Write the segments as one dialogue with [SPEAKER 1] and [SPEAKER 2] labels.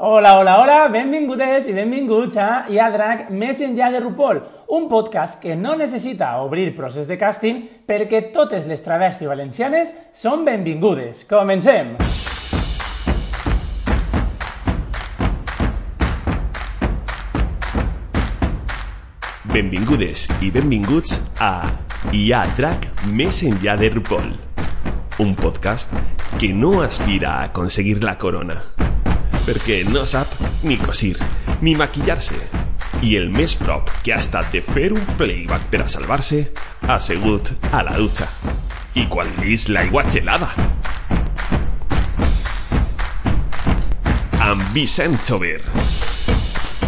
[SPEAKER 1] Hola, hola, hola, benvingudes i benvinguts a Iadrac Més enllà de RuPaul, un podcast que no necessita obrir procés de càsting perquè totes les travestis valencianes són benvingudes. Comencem!
[SPEAKER 2] Benvingudes i benvinguts a Hi ha drac més enllà de RuPaul, un podcast que no aspira a aconseguir la corona, perquè no sap ni cosir, ni maquillar-se, i el més prop que ha estat de fer un playback per a salvar-se ha segut a la dutxa. I quan vist l'aigua gelada. Amb Vicent Chover.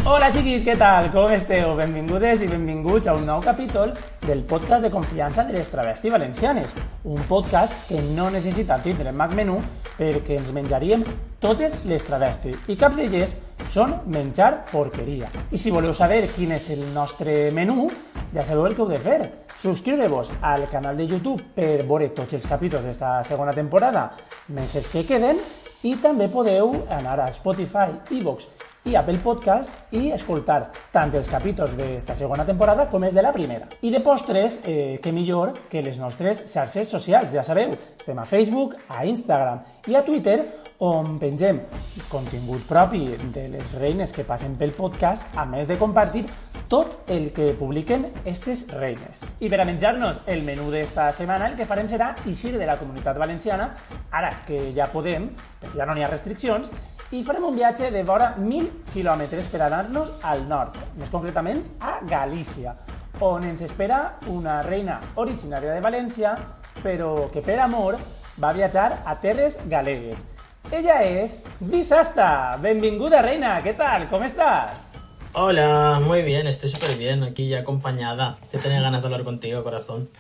[SPEAKER 1] Hola xiquis, què tal? Com esteu? Benvingudes i benvinguts a un nou capítol del podcast de confiança de les travestis valencianes. Un podcast que no necessita tindre Mac Menú perquè ens menjaríem totes les travestis. I cap d'elles són menjar porqueria. I si voleu saber quin és el nostre menú, ja sabeu el que heu de fer. Subscriure-vos al canal de YouTube per veure tots els capítols d'esta segona temporada, més els que queden, i també podeu anar a Spotify, iVoox i Apple Podcast i escoltar tant els capítols d'esta segona temporada com els de la primera. I de postres, eh, que millor que les nostres xarxes socials, ja sabeu, estem a Facebook, a Instagram i a Twitter, on pengem contingut propi de les reines que passen pel podcast, a més de compartir tot el que publiquen aquestes reines. I per a menjar-nos el menú d'esta setmana, el que farem serà eixir de la comunitat valenciana, ara que ja podem, perquè ja no n'hi ha restriccions, i farem un viatge de vora 1.000 quilòmetres per anar-nos al nord, més concretament a Galícia, on ens espera una reina originària de València, però que per amor va viatjar a terres galegues. Ella és Bisasta. Benvinguda, reina. ¿Qué tal? ¿Cómo estás?
[SPEAKER 3] Hola, muy bien, estoy súper bien, aquí ya acompañada. Te tenía ganas de hablar contigo, corazón.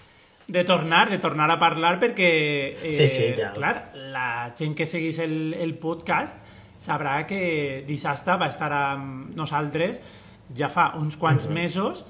[SPEAKER 1] De tornar, de tornar a parlar perquè... Eh,
[SPEAKER 3] Sí, sí, ja.
[SPEAKER 1] Clar, la gent que seguís el, el podcast sabrà que Dissasta va estar amb nosaltres ja fa uns quants mesos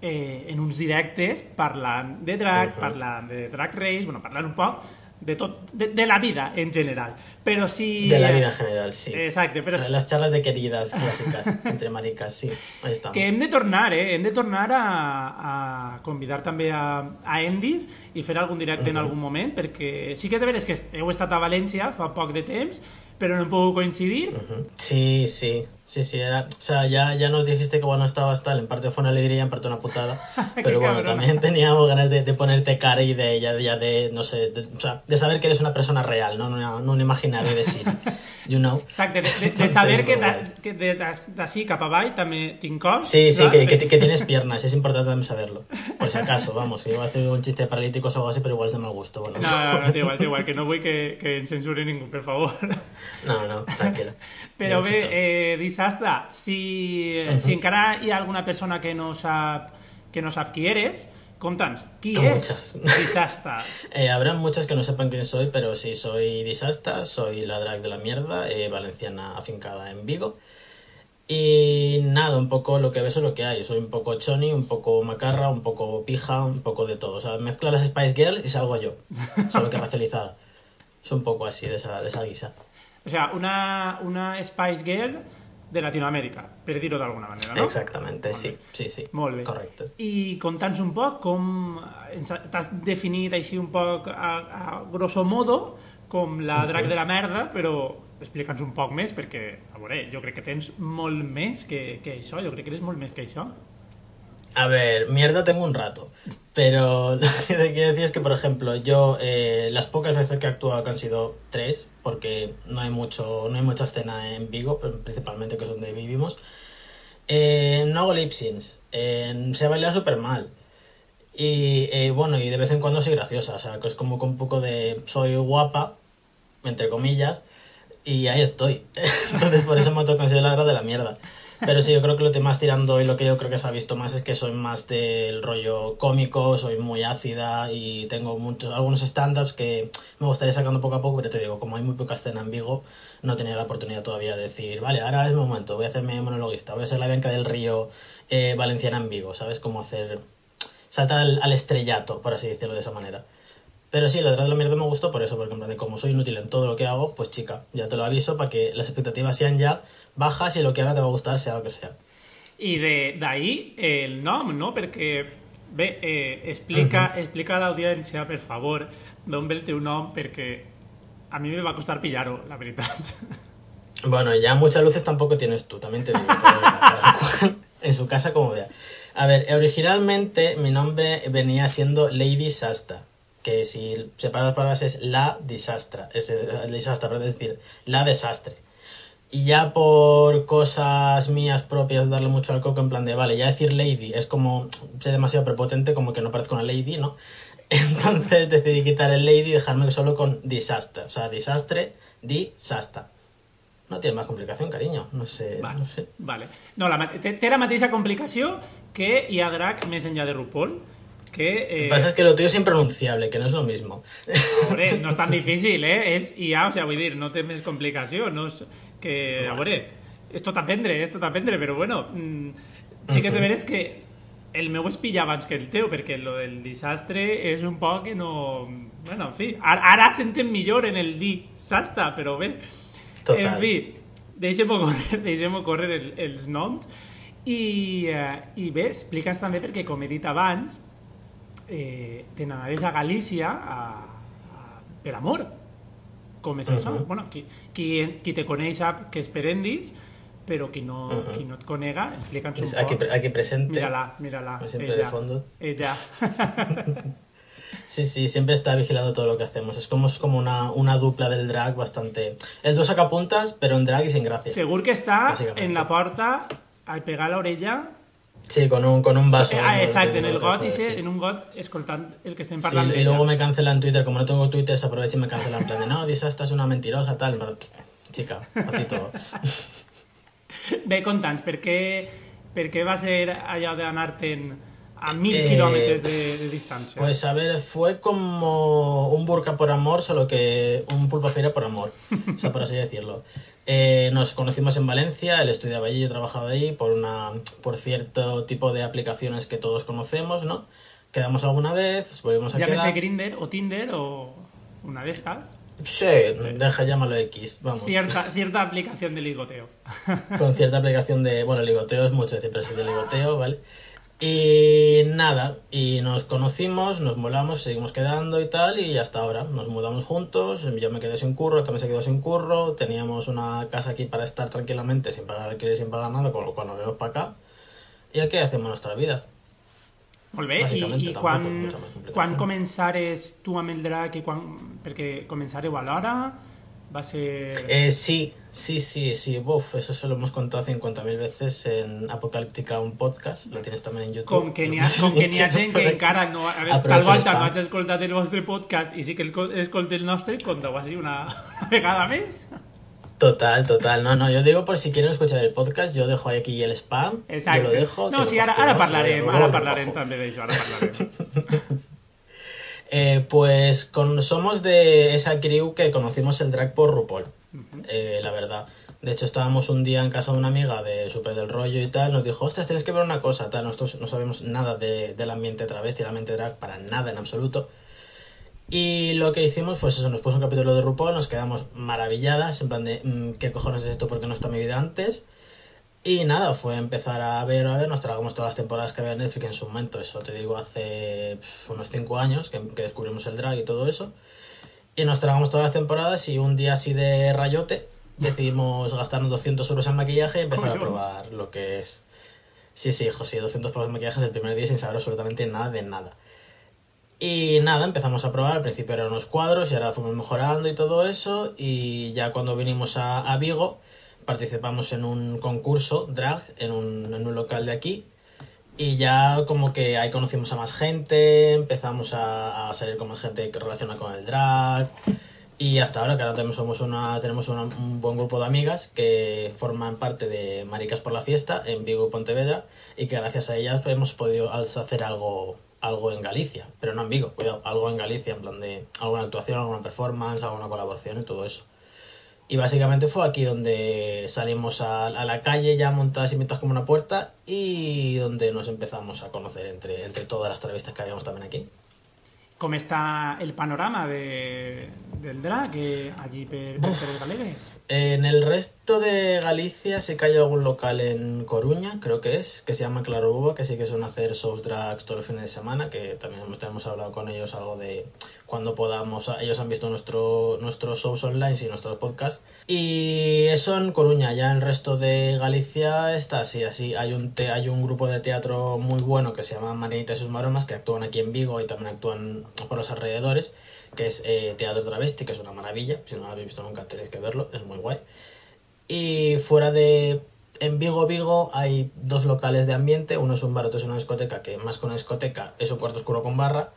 [SPEAKER 1] eh, en uns directes parlant de drag, parlant de drag race, bueno, parlant un poc de tot, de, de la vida en general. Però si...
[SPEAKER 3] De la vida en general, sí.
[SPEAKER 1] Exacte, però si,
[SPEAKER 3] Las charlas de queridas clásicas entre maricas, sí. Ahí estamos.
[SPEAKER 1] que hem de tornar, eh? Hem de tornar a, a convidar també a, a Endis i fer algun directe en algun moment, perquè sí que de veres que heu estat a València fa poc de temps, però no hem pogut coincidir.
[SPEAKER 3] Ujú. Sí, sí, sí, sí, era, o sea, ya, ya nos dijiste que bueno estabas tal, en parte fue una alegría, en parte una putada, pero bueno,
[SPEAKER 1] cabrona.
[SPEAKER 3] también teníamos ganas de, de ponerte cara y de, ya, ya de, no sé, de, o sea, de saber que eres una persona real, no, no, no un imaginario de Siri, you know.
[SPEAKER 1] Exacte, de, de, saber que, da, que de- d'ací cap avall també tinc cos.
[SPEAKER 3] Sí, sí,
[SPEAKER 1] clar?
[SPEAKER 3] que, que, que tienes piernas, es importante también saberlo. Por si acaso, vamos, que iba a hacer un chiste de paralíticos o algo así, pero igual es de mal gusto. Bueno,
[SPEAKER 1] No, no, no, té igual, té igual, que no vull que, que ens censure ningú, per favor.
[SPEAKER 3] no, no, tranquila.
[SPEAKER 1] Però
[SPEAKER 3] Bien,
[SPEAKER 1] bé,
[SPEAKER 3] chito.
[SPEAKER 1] eh, Dissasta, si, si encara hi ha alguna persona que no sap, que no sap qui eres, conta'ns, és
[SPEAKER 3] muchas.
[SPEAKER 1] Dissasta?
[SPEAKER 3] Eh, habrá muchas que no sepan quién soy, pero sí, soy Disasta, soy la drag de la mierda, eh, valenciana afincada en Vigo. Y nada, un poco lo que ves es lo que hay. Soy un poco choni, un poco macarra, un poco pija, un poco de todo. O sea, mezcla las Spice Girls y salgo yo, solo que racializada. Es un poco así, de esa, de esa guisa.
[SPEAKER 1] O sea, una, una Spice Girl de Latinoamèrica, per dir-ho d'alguna manera, no?
[SPEAKER 3] Exactamente, sí, sí, sí.
[SPEAKER 1] Molt bé.
[SPEAKER 3] Correcto.
[SPEAKER 1] I conta'ns un poc com ha- t'has definit així un poc a, a grosso modo com la drac de la merda, però explica'ns un poc més, perquè, a veure, jo crec que tens molt més que, que això, jo crec que eres molt més que això.
[SPEAKER 3] A ver, mierda tengo un rato. Pero lo que quiero decir es que, por ejemplo, yo eh, las pocas veces que he actuado, que han sido tres, porque no hay mucho, no hay mucha escena en Vigo, principalmente que es donde vivimos, eh, no hago lip syncs. Eh, sé bailar súper mal. Y eh, bueno, y de vez en cuando soy graciosa, o sea, que es como con un poco de soy guapa, entre comillas, Y ahí estoy. Entonces por eso me autoconsidero de la mierda. Pero sí, yo creo que lo que más tirando y lo que yo creo que se ha visto más es que soy más del rollo cómico, soy muy ácida y tengo muchos, algunos stand-ups que me gustaría sacando poco a poco, pero te digo, como hay muy poca escena en Vigo, no he tenido la oportunidad todavía de decir, vale, ahora es mi momento, voy a hacerme monologuista, voy a ser la Bianca del Río eh, valenciana en Vigo, ¿sabes? Cómo hacer... saltar al, al estrellato, por así decirlo de esa manera. Pero sí, la verdad de la mierda me gustó por eso, porque en plan de como soy inútil en todo lo que hago, pues chica, ya te lo aviso para que las expectativas sean ya bajas y lo que haga te va a gustar, sea lo que sea.
[SPEAKER 1] I de- d'ahir el nom, no? Perquè, bé, eh, explica, explica a l'audiència, per favor, d'on ve el teu nom, perquè a mi me va costar pillar-ho, la veritat.
[SPEAKER 3] Bueno, ya muchas luces tampoco tienes tú, también te digo. pero en su casa como vea. A ver, originalmente mi nombre venía siendo Lady Sasta, que si separas las palabras es la disastra, es eh, disastra, pero es decir, la desastre. Y ya por cosas mías propias, darle mucho al coco en plan de, vale, ya decir lady es como, ser demasiado prepotente, como que no parezco una lady, ¿no? Entonces decidí quitar el lady y dejarme solo con disastre, o sea, disastre, disasta. No tiene más complicación, cariño, no sé,
[SPEAKER 1] Vale,
[SPEAKER 3] no sé.
[SPEAKER 1] vale. No, la, té, té la mateixa complicació que hi ha drac més enllà de RuPaul, que...
[SPEAKER 3] Lo
[SPEAKER 1] Eh,
[SPEAKER 3] que pasa es que lo tuyo es impronunciable, que no es lo mismo.
[SPEAKER 1] Hombre, no és tan difícil, eh? És IA, o sigui, vull dir, no té més complicació, no és que... A veure, és tot aprendre, és tot aprendre, però bueno, mm, sí que te veres que el meu es pilla abans que el teu, perquè lo del desastre és un poc que no... Bueno, en fi, ara, ara s'entén millor en el disastre, però bé...
[SPEAKER 3] Total.
[SPEAKER 1] En fi, deixem-ho córrer, deixem córrer el, els noms i, eh, i bé, explica'ns també perquè, com he dit abans, eh, te n'anaves a Galícia a, a, per amor. Com és això? Bueno, qui, qui, qui te coneix sap que és per endis, però qui no, qui no et conega, explica'ns un
[SPEAKER 3] Es aquí,
[SPEAKER 1] poc.
[SPEAKER 3] aquí presente.
[SPEAKER 1] Mírala, mírala.
[SPEAKER 3] Siempre
[SPEAKER 1] ella,
[SPEAKER 3] de fondo.
[SPEAKER 1] Ella.
[SPEAKER 3] Sí, sí, siempre está vigilando todo lo que hacemos. Es como, es como una, una dupla del drag bastante... El dos sacapuntas, pero en drag y sin gracia.
[SPEAKER 1] Segur que
[SPEAKER 3] Bàsicament.
[SPEAKER 1] en la porta al pegar l'orella
[SPEAKER 3] Sí, con un, con un vaso.
[SPEAKER 1] Eh, ah, exacte, en el got,
[SPEAKER 3] sí.
[SPEAKER 1] en un got, escoltant el que estem
[SPEAKER 3] Sí,
[SPEAKER 1] parlant
[SPEAKER 3] y
[SPEAKER 1] d'ella.
[SPEAKER 3] luego me cancela en Twitter, como no tengo Twitter, se aprovecha y me cancela en plan de, no, Disa, esta es una mentirosa, tal. Chica, a ti todo.
[SPEAKER 1] Bé, conta'ns, per què, per què va ser allò d'anar-te'n a mil
[SPEAKER 3] Eh,
[SPEAKER 1] quilòmetres de, de distància?
[SPEAKER 3] Pues a ver, fue como un burka por amor, solo que un pulpo feira por amor, o sea, por así decirlo. Eh, nos conocimos en Valencia, él estudiaba allí, yo trabajaba allí, por, una, por cierto tipo de aplicaciones que todos conocemos, ¿no? Quedamos alguna vez, volvimos a
[SPEAKER 1] Llámese
[SPEAKER 3] quedar.
[SPEAKER 1] Grindr o Tinder o una de estas.
[SPEAKER 3] Sí, deja, llámalo X, vamos.
[SPEAKER 1] Cierta, cierta aplicación de ligoteo.
[SPEAKER 3] con cierta aplicación de, bueno, ligoteo es mucho decir, pero sí de ligoteo, ¿vale? Y nada, y nos conocimos, nos molamos, seguimos quedando y tal, y hasta ahora. Nos mudamos juntos, yo me quedé sin curro, también se quedó sin curro, teníamos una casa aquí para estar tranquilamente, sin pagar alquiler, sin pagar nada, con lo cual nos vemos para acá, y aquí hacemos nuestra vida.
[SPEAKER 1] Bé, i, i quan, quan començares tu amb el drac i quan... Perquè començareu alhora, va ser...
[SPEAKER 3] Eh, sí, sí, sí, sí, Uf, eso se lo hemos contado 50.000 veces en Apocalíptica, un podcast, lo tienes también en YouTube.
[SPEAKER 1] Com que n'hi ha, com que n'hi ha gent que encara no... A veure, tal volta no haig escoltat el vostre podcast i sí que el- escolta el nostre, conteu així una, una vegada més.
[SPEAKER 3] Total, total. No, no, yo digo por si quieren escuchar el podcast, yo dejo aquí el spam.
[SPEAKER 1] Exacte.
[SPEAKER 3] Yo lo dejo.
[SPEAKER 1] no, sí,
[SPEAKER 3] lo
[SPEAKER 1] ara,
[SPEAKER 3] cogerás,
[SPEAKER 1] ara parlarem,
[SPEAKER 3] luego
[SPEAKER 1] ara
[SPEAKER 3] lo
[SPEAKER 1] parlarem
[SPEAKER 3] recojo.
[SPEAKER 1] també d'això, ara parlarem.
[SPEAKER 3] Eh, pues con, somos de esa crew que conocimos el drag por RuPaul, eh, la verdad. De hecho, estábamos un día en casa de una amiga de Super del Rollo y tal. Nos dijo, ostras, tienes que ver una cosa. Tal, nosotros no sabemos nada de- del ambiente travesti, del ambiente drag, para nada en absoluto. Y lo que hicimos fue eso, nos puso un capítulo de RuPaul, nos quedamos maravilladas, en plan de, mm, ¿qué cojones es esto? porque no está mi vida antes? Y nada, fue empezar a ver, a ver, nos tragamos todas las temporadas que había en Netflix en su momento, eso te digo, hace unos 5 años que, que descubrimos el drag y todo eso. Y nos tragamos todas las temporadas y un día así de rayote decidimos gastarnos 200 euros en maquillaje y empezar a probar lo que es... Sí, sí, hijo, sí, 200 pavos en maquillaje el primer día sin saber absolutamente nada de nada. Y nada, empezamos a probar. Al principio eran unos cuadros y ahora fuimos mejorando y todo eso. Y ya cuando vinimos a, a Vigo, participamos en un concurso drag en un, en un local de aquí. Y ya como que ahí conocimos a más gente, empezamos a, a salir con más gente que relaciona con el drag. Y hasta ahora, que ahora tenemos, somos una, tenemos un buen grupo de amigas que forman parte de Maricas por la Fiesta en Vigo y Pontevedra y que gracias a ellas hemos podido hacer algo, algo en Galicia, pero no en Vigo, cuidado, algo en Galicia, en plan de alguna actuación, alguna performance, alguna colaboración y todo eso. Y básicamente fue aquí donde salimos a, a la calle ya montadas y metas como una puerta y donde nos empezamos a conocer entre, entre todas las travestis que habíamos también aquí.
[SPEAKER 1] Com està el panorama de, del drag allí per, per galeres?
[SPEAKER 3] En el resto de Galicia sí que hay algún local en Coruña, creo que es, que se llama Claro Buba, que sí que son hacer shows drags todos los fines de semana, que también hemos, hemos hablado con ellos algo de cuando podamos, ellos han visto nuestro, nuestros shows online y nuestros podcasts. Y eso en Coruña, ya en el resto de Galicia está así, así. Hay un, te- hay un grupo de teatro muy bueno que se llama Marianita y sus maromas, que actúan aquí en Vigo y también actúan por los alrededores, que es eh, Teatro Travesti, que es una maravilla. Si no lo habéis visto nunca tenéis que verlo, es muy guay. Y fuera de. En Vigo, Vigo hay dos locales de ambiente. Uno es un bar, otro es una discoteca, que más que una discoteca es un cuarto oscuro con barra.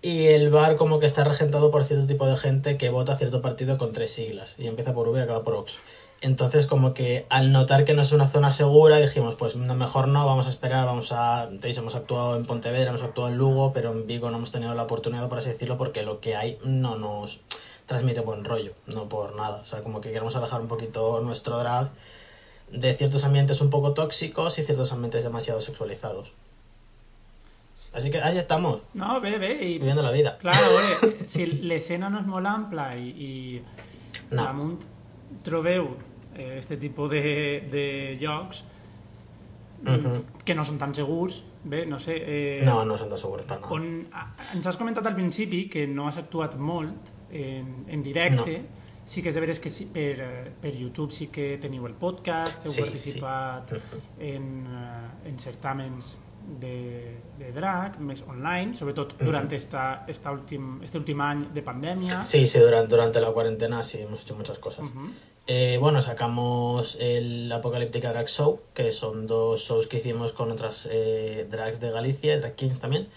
[SPEAKER 3] Y el bar como que está regentado por cierto tipo de gente que vota cierto partido con tres siglas. Y empieza por V y acaba por Ox. Entonces como que al notar que no es una zona segura dijimos pues no, mejor no, vamos a esperar, vamos a... Entonces hemos actuado en Pontevedra, hemos actuado en Lugo, pero en Vigo no hemos tenido la oportunidad por así decirlo porque lo que hay no nos transmite buen rollo, no por nada. O sea, como que queremos alejar un poquito nuestro drag de ciertos ambientes un poco tóxicos y ciertos ambientes demasiado sexualizados. Así que ahí estamos,
[SPEAKER 1] No, bé, bé. I,
[SPEAKER 3] viviendo la vida.
[SPEAKER 1] clar, a veure, si l'escena no és molt ampla i, i
[SPEAKER 3] No.
[SPEAKER 1] damunt trobeu eh, este tipus de, de llocs
[SPEAKER 3] Ujú.
[SPEAKER 1] que no són tan segurs, bé, no sé... Eh,
[SPEAKER 3] No, no son tan seguros para nada.
[SPEAKER 1] On, a- ens has comentat al principi que no has actuat molt en, en directe, sí que és de veres que sí, per, per YouTube sí que teniu el podcast, heu
[SPEAKER 3] Sí,
[SPEAKER 1] participat en, eh, en certàmens de, de drag, més online, sobretot durant esta, esta últim, este últim any de pandèmia.
[SPEAKER 3] Sí, sí, durante, durante la cuarentena sí hemos hecho muchas cosas. Eh, bueno, sacamos el Apocalíptica Drag Show, que son dos shows que hicimos con otras eh, drags de Galicia, drag kings también.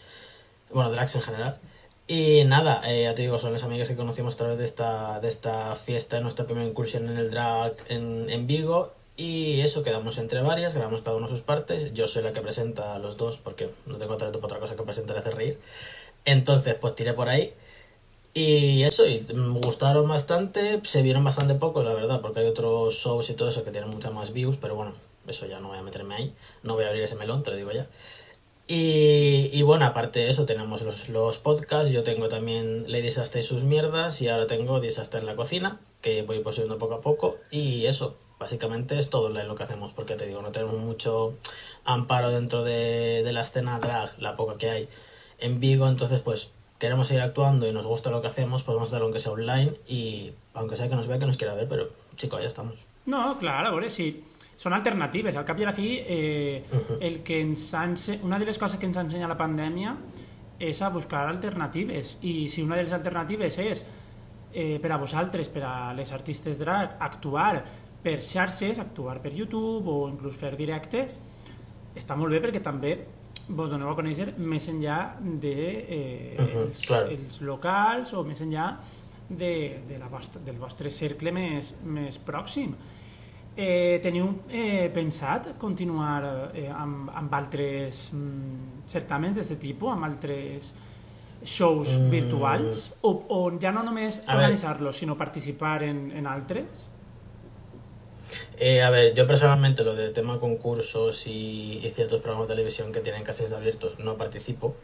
[SPEAKER 3] Bueno, drags en general. Y nada, eh, ya te digo, son las amigas que conocimos a través de esta, de esta fiesta, nuestra primera incursión en el drag en, en Vigo. Y eso, quedamos entre varias, grabamos cada una sus partes. Yo soy la que presenta los dos, porque no tengo talento para otra cosa que presentar y hacer reír. Entonces, pues tiré por ahí. Y eso, y me gustaron bastante, se vieron bastante poco, la verdad, porque hay otros shows y todo eso que tienen muchas más views, pero bueno, eso ya no voy a meterme ahí, no voy a abrir ese melón, te lo digo ya. Y, y bueno, aparte de eso, tenemos los, los podcasts, yo tengo también Lady Sasta y sus mierdas, y ahora tengo Disasta en la cocina, que voy poseyendo poco a poco, y eso, básicamente es todo lo que hacemos, porque te digo, no tenemos mucho amparo dentro de, de la escena drag, la poca que hay en Vigo, entonces pues queremos seguir actuando y nos gusta lo que hacemos, pues vamos a hacerlo aunque sea online y aunque sea que nos vea que nos quiera ver, pero chicos, ya estamos.
[SPEAKER 1] No, clar, a veure, sí. Són alternatives. Al cap i a la fi, eh, el que ens ha ense... una de les coses que ens ha ensenyat la pandèmia és a buscar alternatives. I si una de les alternatives és eh, per a vosaltres, per a les artistes drag, actuar per xarxes, actuar per YouTube o inclús fer directes, està molt bé perquè també vos doneu a conèixer més enllà de eh,
[SPEAKER 3] Mhm,
[SPEAKER 1] els,
[SPEAKER 3] claro.
[SPEAKER 1] els locals o més enllà de, de la vostra, del vostre cercle més, més pròxim. Eh, teniu eh, pensat continuar eh, amb, amb altres mm, certàmens d'aquest tipus, amb altres shows
[SPEAKER 3] Mm.
[SPEAKER 1] virtuals? O, o ja no només organitzar-los, sinó participar en, en altres?
[SPEAKER 3] Eh, a ver, yo personalmente lo del tema concursos y, y ciertos programas de televisión que tienen castings abiertos no participo.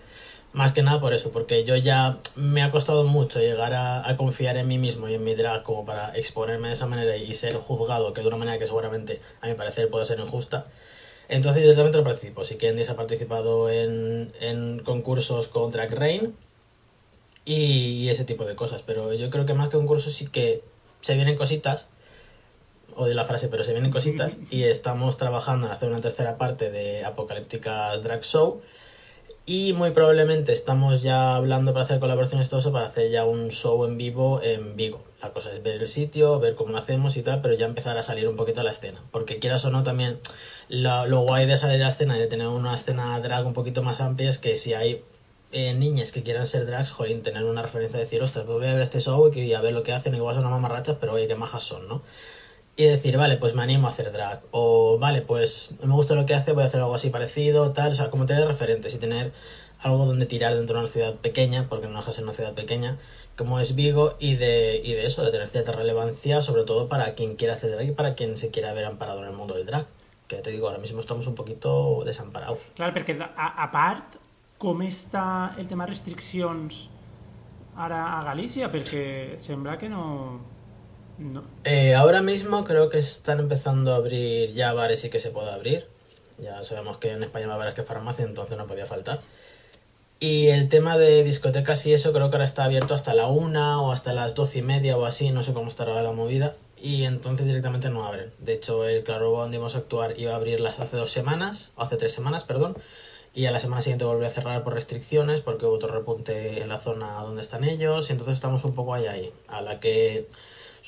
[SPEAKER 3] Más que nada por eso, porque yo ya me ha costado mucho llegar a, a confiar en mí mismo y en mi drag como para exponerme de esa manera y ser juzgado, que de una manera que seguramente a mi parecer puede ser injusta. Entonces directamente no participo. Si Candice ha participado en, en concursos con Drag Rain y, y ese tipo de cosas, pero yo creo que más que concursos sí que se vienen cositas odio la frase, pero se vienen cositas y estamos trabajando en hacer una tercera parte de Apocalíptica Drag Show y muy probablemente estamos ya hablando para hacer colaboraciones y todo eso para hacer ya un show en vivo en Vigo. La cosa es ver el sitio, ver cómo lo hacemos y tal, pero ya empezar a salir un poquito a la escena. Porque quieras o no, también lo, lo guay de salir a la escena y de tener una escena drag un poquito más amplia es que si hay eh, niñas que quieran ser drags, jolín, tener una referencia de decir, ostras, pues voy a ver este show y a ver lo que hacen, igual son unas mamarrachas, pero oye, qué majas son, ¿no? Y decir, vale, pues me animo a hacer drag. O, vale, pues me gusta lo que hace, voy a hacer algo así parecido, tal. O sea, como tener referentes y tener algo donde tirar dentro de una ciudad pequeña, porque no deja ser una ciudad pequeña, como es Vigo, y de, y de eso, de tener cierta relevancia, sobre todo para quien quiera hacer drag y para quien se quiera ver amparado en el mundo del drag. Que te digo, ahora mismo estamos un poquito desamparados.
[SPEAKER 1] Clar, perquè a, a part, com està el tema restriccions ara a Galícia? Perquè sembla que no... no.
[SPEAKER 3] Eh, ahora mismo creo que están empezando a abrir ya bares y que se puede abrir. Ya sabemos que en España a bares que farmacia, entonces no podía faltar. Y el tema de discotecas y eso creo que ahora está abierto hasta la una o hasta las doce y media o así, no sé cómo estará la movida. Y entonces directamente no abren. De hecho, el Claro donde íbamos a actuar iba a abrirlas hace dos semanas, o hace tres semanas, perdón. Y a la semana siguiente volvió a cerrar por restricciones porque hubo otro repunte en la zona donde están ellos. Y entonces estamos un poco ahí ahí. A la que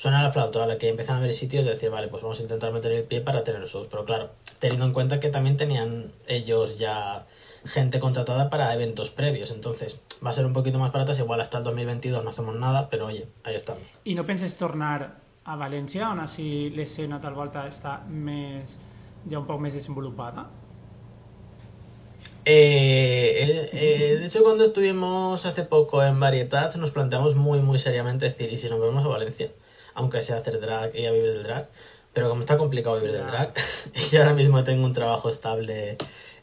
[SPEAKER 3] suena la flauta, a la que empiezan a ver sitios, de decir, vale, pues vamos a intentar meter el pie para tener shows. Pero claro, teniendo en cuenta que también tenían ellos ya gente contratada para eventos previos. Entonces va a ser un poquito más baratas. Igual hasta el 2022 no hacemos nada, pero oye, ahí estamos.
[SPEAKER 1] I no penses tornar a València, on així l'escena tal volta està més, ja un poc més desenvolupada?
[SPEAKER 3] Eh, eh, eh, de hecho, cuando estuvimos hace poco en Varietat, nos planteamos muy, muy seriamente decir, ¿y si nos vemos a Valencia? Aunque sea hacer drag y a vivir del drag. Pero como está complicado vivir del drag, y ahora mismo tengo un trabajo estable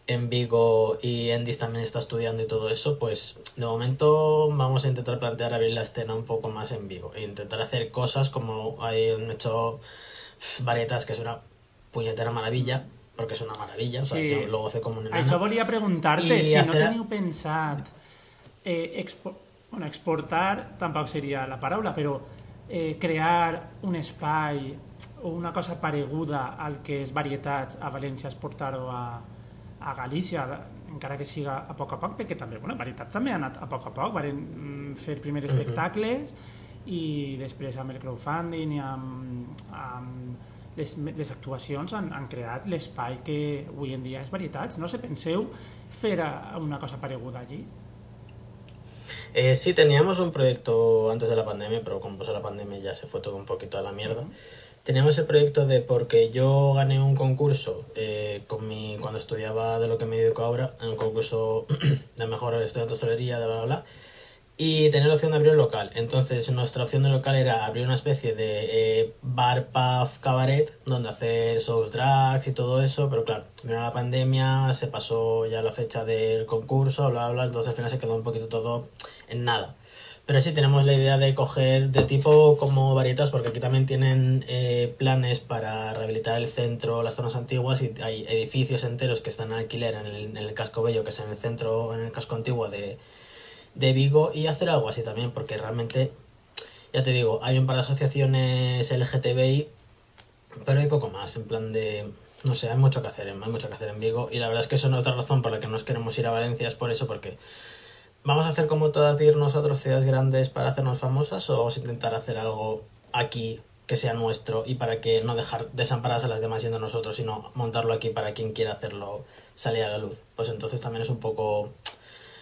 [SPEAKER 3] en Vigo y Endis también está estudiando y todo eso, pues de momento vamos a intentar plantear abrir la escena un poco más en Vigo e intentar hacer cosas como hay han hecho Varietas, que es una puñetera maravilla, porque es una maravilla, o sea,
[SPEAKER 1] Sí.
[SPEAKER 3] yo lo gocé como un enano.
[SPEAKER 1] Això volia preguntar-te,
[SPEAKER 3] I
[SPEAKER 1] si no teniu pensat eh, expo bueno, exportar, tampoc seria la paraula, però eh, crear un espai o una cosa pareguda al que és varietats a València, exportar-ho a, a Galícia, encara que siga a poc a poc, perquè també, bueno, varietats també ha anat a poc a poc, van mm, fer primer espectacles i després amb el crowdfunding i amb, amb les, les actuacions han, han creat l'espai que avui en dia és varietats. No sé, penseu fer una cosa pareguda allí?
[SPEAKER 3] Eh, sí, teníamos un proyecto antes de la pandemia, pero como pasó la pandemia ya se fue todo un poquito a la mierda. Teníamos el proyecto de porque yo gané un concurso eh, con mi, cuando estudiaba de lo que me dedico ahora, en un concurso de mejor estudiante de hostelería, bla, bla, bla. Y tenía la opción de abrir un local. Entonces, nuestra opción de local era abrir una especie de eh, bar, pub, cabaret, donde hacer shows drags y todo eso. Pero claro, vino la pandemia, se pasó ya la fecha del concurso, bla, bla, bla. Entonces, al final se quedó un poquito todo en nada. Pero sí tenemos la idea de coger de tipo como varietas, porque aquí también tienen eh, planes para rehabilitar el centro, las zonas antiguas, y hay edificios enteros que están en alquiler en el, en el casco bello, que es en el centro, en el casco antiguo de, de Vigo, y hacer algo así también, porque realmente, ya te digo, hay un par de asociaciones LGTBI, pero hay poco más, en plan de, no sé, hay mucho que hacer, hay mucho que hacer en Vigo, y la verdad es que eso es otra razón por la que nos queremos ir a Valencia, es por eso, porque ¿Vamos a hacer como todas de irnos a otras ciudades grandes para hacernos famosas o vamos a intentar hacer algo aquí que sea nuestro y para que no dejar desamparadas a las demás siendo nosotros, sino montarlo aquí para quien quiera hacerlo salir a la luz? Pues entonces también es un poco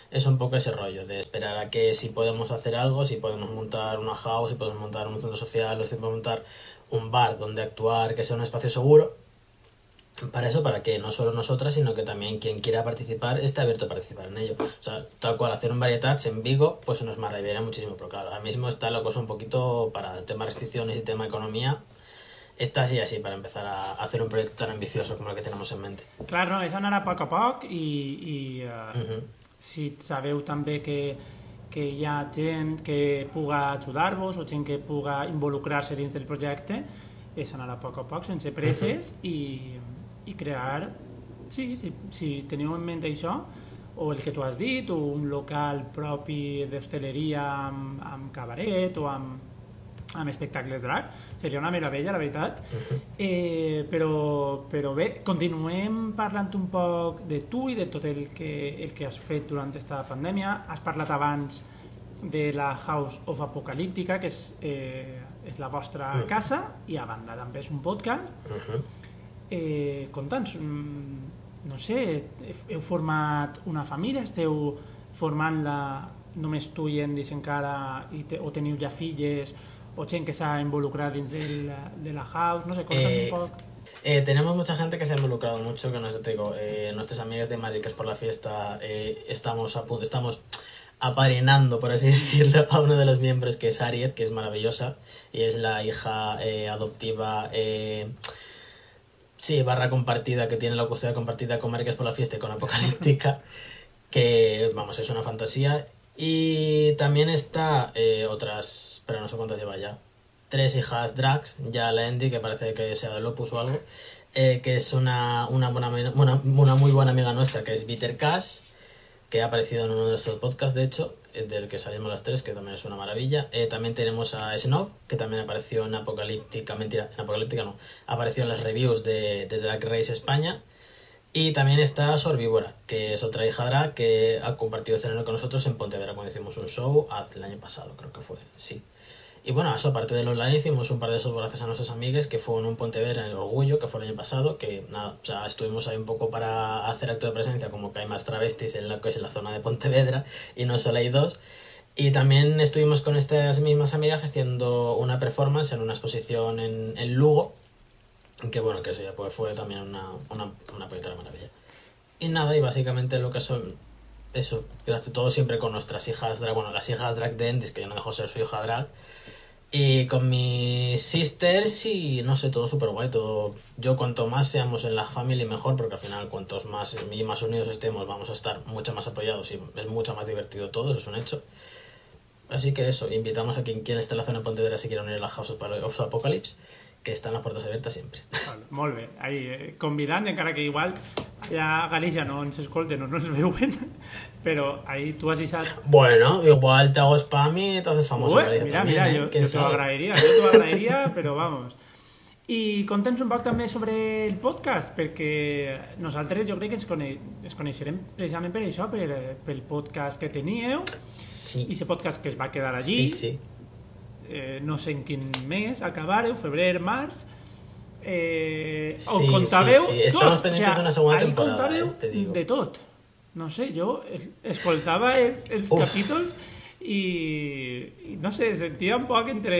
[SPEAKER 3] es un poco ese rollo de esperar a que si podemos hacer algo, si podemos montar una house, si podemos montar un centro social, o si podemos montar un bar donde actuar, que sea un espacio seguro, para eso, para que no solo nosotras, sino que también quien quiera participar esté abierto a participar en ello. O sea, tal cual, hacer un varietats en Vigo, pues nos maravillaría muchísimo, pero claro, ahora mismo está la cosa un poquito para el tema restricciones y tema economía, está así así para empezar a hacer un proyecto tan ambicioso como el que tenemos en mente.
[SPEAKER 1] Clar, no, és anar a poc a poc i, i uh,
[SPEAKER 3] Ujú.
[SPEAKER 1] si sabeu també que, que hi ha gent que puga ajudar-vos o gent que puga involucrar-se dins del projecte, és anar a poc a poc, sense presses i, i crear... Sí, sí, si teniu en ment això, o el que tu has dit, o un local propi d'hostaleria amb, amb cabaret o amb, amb espectacles drag, seria una meravella, la veritat. Eh, però, però bé, continuem parlant un poc de tu i de tot el que, el que has fet durant aquesta pandèmia. Has parlat abans de la House of Apocalíptica, que és, eh, és la vostra
[SPEAKER 3] Mm.
[SPEAKER 1] casa, i a banda també és un podcast. Eh, Conta'ns, mm, no sé, heu format una família, esteu formant la només tu i Endis encara i te, o teniu ja filles o gent que s'ha involucrat dins de la house, no sé, conta'm
[SPEAKER 3] Eh,
[SPEAKER 1] un poc.
[SPEAKER 3] Eh, tenemos mucha gente que se ha involucrado mucho, que no sé, te digo, eh, nuestras amigas de Madrid, que es por la fiesta, eh, estamos a pu- estamos apadrinando, por así decirlo, a uno de los miembros que es Ariel, que es maravillosa, y es la hija eh, adoptiva, eh, sí, barra compartida, que tiene la custodia compartida con Madrid, que es por la fiesta y con Apocalíptica, que, vamos, es una fantasía. Y también está eh, otras, pero no sé cuántas lleva ya, tres hijas drags, ya la Andy, que parece que sea de Opus o algo, eh, que es una, una, buena, una, una muy buena amiga nuestra, que es Bitter Cash, que ha aparecido en uno de nuestros podcasts, de hecho, del que salimos las tres, que también es una maravilla. Eh, también tenemos a Snob, que también apareció en Apocalíptica, mentira, en Apocalíptica no, apareció en las reviews de, de Drag Race España. Y también está Sorbívora, que es otra hija drag que ha compartido escenario con nosotros en Pontevedra cuando hicimos un show hace el año pasado, creo que fue, sí. Y bueno, eso aparte del online hicimos un par de esos gracias a nuestros amigues que fue en un Pontevedra en el Orgullo, que fue el año pasado, que nada, o sea, estuvimos ahí un poco para hacer acto de presencia, como que hay más travestis en la que es en la zona de Pontevedra y no solo hay dos. Y también estuvimos con estas mismas amigas haciendo una performance en una exposición en, en Lugo, que bueno, que eso ya pues fue también una, una, una maravilla. Y nada, y básicamente lo que son, eso, gracias todo siempre con nuestras hijas drag, bueno, las hijas drag de Endis, que yo no dejo ser su hija drag, y con mis sisters y no sé, todo súper guay, todo, yo cuanto más seamos en la family mejor, porque al final cuantos más y más unidos estemos vamos a estar mucho más apoyados y es mucho más divertido todo, eso es un hecho. Así que eso, invitamos a quien quiera estar en la zona de Pontevedra si quiere unir a la House of Apocalypse, que están las puertas abiertas siempre.
[SPEAKER 1] Vale, molt bé. Ahí, eh, convidant, encara que igual ja a Galícia no ens escolten o no ens veuen, però ahí tu has deixat...
[SPEAKER 3] Bueno, igual te hago spam y te haces famoso.
[SPEAKER 1] Ué, mira,
[SPEAKER 3] también,
[SPEAKER 1] mira,
[SPEAKER 3] ¿eh? ¿Quién
[SPEAKER 1] jo te lo
[SPEAKER 3] sabe?
[SPEAKER 1] agrairia, jo te lo agrairia, però vamos. I conta'ns un poc també sobre el podcast, perquè nosaltres jo crec que ens, cone ens coneixerem precisament per això, per, pel podcast que teníeu,
[SPEAKER 3] Sí,
[SPEAKER 1] i aquest podcast que es va quedar allí,
[SPEAKER 3] sí, sí.
[SPEAKER 1] eh, no sé en quin mes, acabareu, febrer, març, eh,
[SPEAKER 3] Sí,
[SPEAKER 1] contàveu
[SPEAKER 3] sí, sí. Estamos
[SPEAKER 1] tot.
[SPEAKER 3] pendientes d'una segona
[SPEAKER 1] ahí
[SPEAKER 3] temporada, eh, te digo.
[SPEAKER 1] de tot. No sé, jo es- escoltava els, els
[SPEAKER 3] Uf.
[SPEAKER 1] capítols i, i no sé, sentia un poc entre...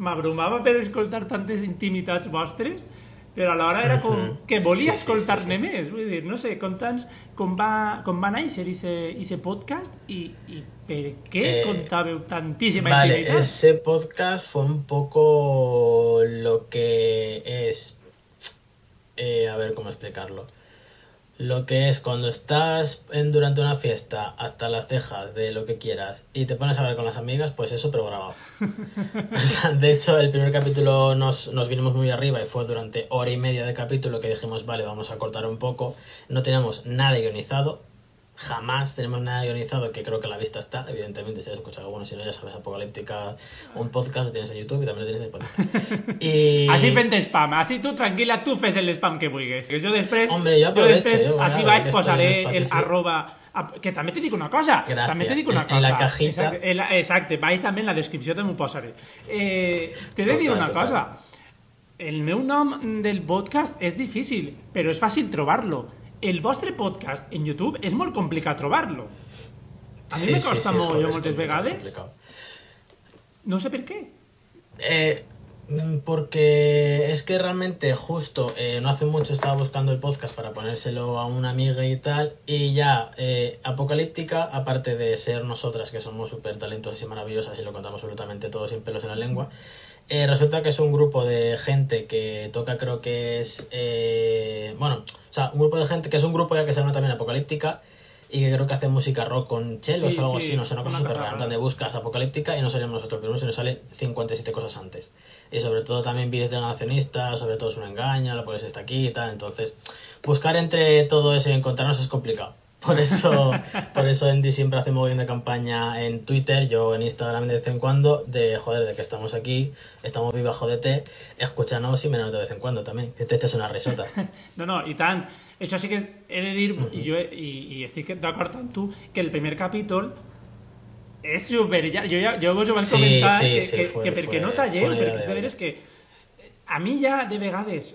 [SPEAKER 1] M'abrumava per escoltar tantes intimitats vostres, però alhora era com que volia
[SPEAKER 3] Sí, sí,
[SPEAKER 1] escoltar-ne
[SPEAKER 3] sí, sí.
[SPEAKER 1] més. Vull dir, no sé, conta'ns com va, com va néixer aquest podcast i, i per què
[SPEAKER 3] Eh,
[SPEAKER 1] contàveu tantíssima
[SPEAKER 3] Vale,
[SPEAKER 1] intimitat.
[SPEAKER 3] ese podcast fue un poco lo que es. eh, a ver cómo explicarlo. Lo que es cuando estás en, durante una fiesta hasta las cejas de lo que quieras y te pones a hablar con las amigas, pues eso, pero grabado. O sea, de hecho, el primer capítulo nos, nos vinimos muy arriba y fue durante hora y media de capítulo que dijimos, vale, vamos a cortar un poco. No tenemos nada guionizado, jamás tenemos nada guionizado, que creo que a la vista está, evidentemente, si has escuchado, bueno, si no, ya sabes, Apocalíptica, un podcast lo tienes en YouTube y también lo tienes en Spotify. Y...
[SPEAKER 1] Així fent spam, així tu tranquil·la, tu fes el spam que vulguis. Que jo després,
[SPEAKER 3] Hombre, jo aprovecho,
[SPEAKER 1] vaig,
[SPEAKER 3] que estoy
[SPEAKER 1] posaré
[SPEAKER 3] espacio,
[SPEAKER 1] el
[SPEAKER 3] sí.
[SPEAKER 1] arroba... Que també te dic una cosa,
[SPEAKER 3] Gràcies.
[SPEAKER 1] també te dic una
[SPEAKER 3] En-
[SPEAKER 1] cosa.
[SPEAKER 3] en la cajita.
[SPEAKER 1] Exacte, en la, exacte baix també en la descripció també ho posaré. Eh, T'he de dir una
[SPEAKER 3] total.
[SPEAKER 1] cosa. El meu nom del podcast és difícil, però és fàcil trobar-lo. El vostre podcast en YouTube és molt complicat trobar-lo. A mi
[SPEAKER 3] Sí,
[SPEAKER 1] me
[SPEAKER 3] sí,
[SPEAKER 1] costa
[SPEAKER 3] sí, es
[SPEAKER 1] molt, jo moltes vegades.
[SPEAKER 3] complicado.
[SPEAKER 1] No sé per què.
[SPEAKER 3] Eh, mm, porque es que realmente justo eh, no hace mucho estaba buscando el podcast para ponérselo a una amiga y tal y ya eh, Apocalíptica aparte de ser nosotras que somos súper talentosas y maravillosas y lo contamos absolutamente todo sin pelos en la lengua eh, resulta que es un grupo de gente que toca creo que es eh, bueno o sea un grupo de gente que es un grupo ya que se llama también Apocalíptica y que creo que hace música rock con chelos
[SPEAKER 1] Sí,
[SPEAKER 3] o algo
[SPEAKER 1] sí,
[SPEAKER 3] así, no sé, una cosa
[SPEAKER 1] una
[SPEAKER 3] súper rara, en plan
[SPEAKER 1] rara.
[SPEAKER 3] de buscas apocalíptica y no salimos nosotros primero, sino sale 57 cosas antes. Y sobre todo también vídeos de negacionistas, sobre todo es un engaño, la policía está aquí y tal, entonces buscar entre todo eso y encontrarnos es complicado. Por eso, por eso Andy siempre hace muy bien de campaña en Twitter, yo en Instagram de vez en cuando, de joder, de que estamos aquí, estamos viva, jodete, escúchanos y menos de vez en cuando también, que te estés unas risotas.
[SPEAKER 1] No, no, i tant. Això sí que he de dir, i, jo, i, i estic d'acord amb tu, que el primer capítol és super... Ja, jo, ja, jo vos
[SPEAKER 3] Sí,
[SPEAKER 1] comentar,
[SPEAKER 3] sí,
[SPEAKER 1] que,
[SPEAKER 3] sí,
[SPEAKER 1] que,
[SPEAKER 3] fue-
[SPEAKER 1] que
[SPEAKER 3] fue-
[SPEAKER 1] no
[SPEAKER 3] fue una de
[SPEAKER 1] de veres que a mi ja de vegades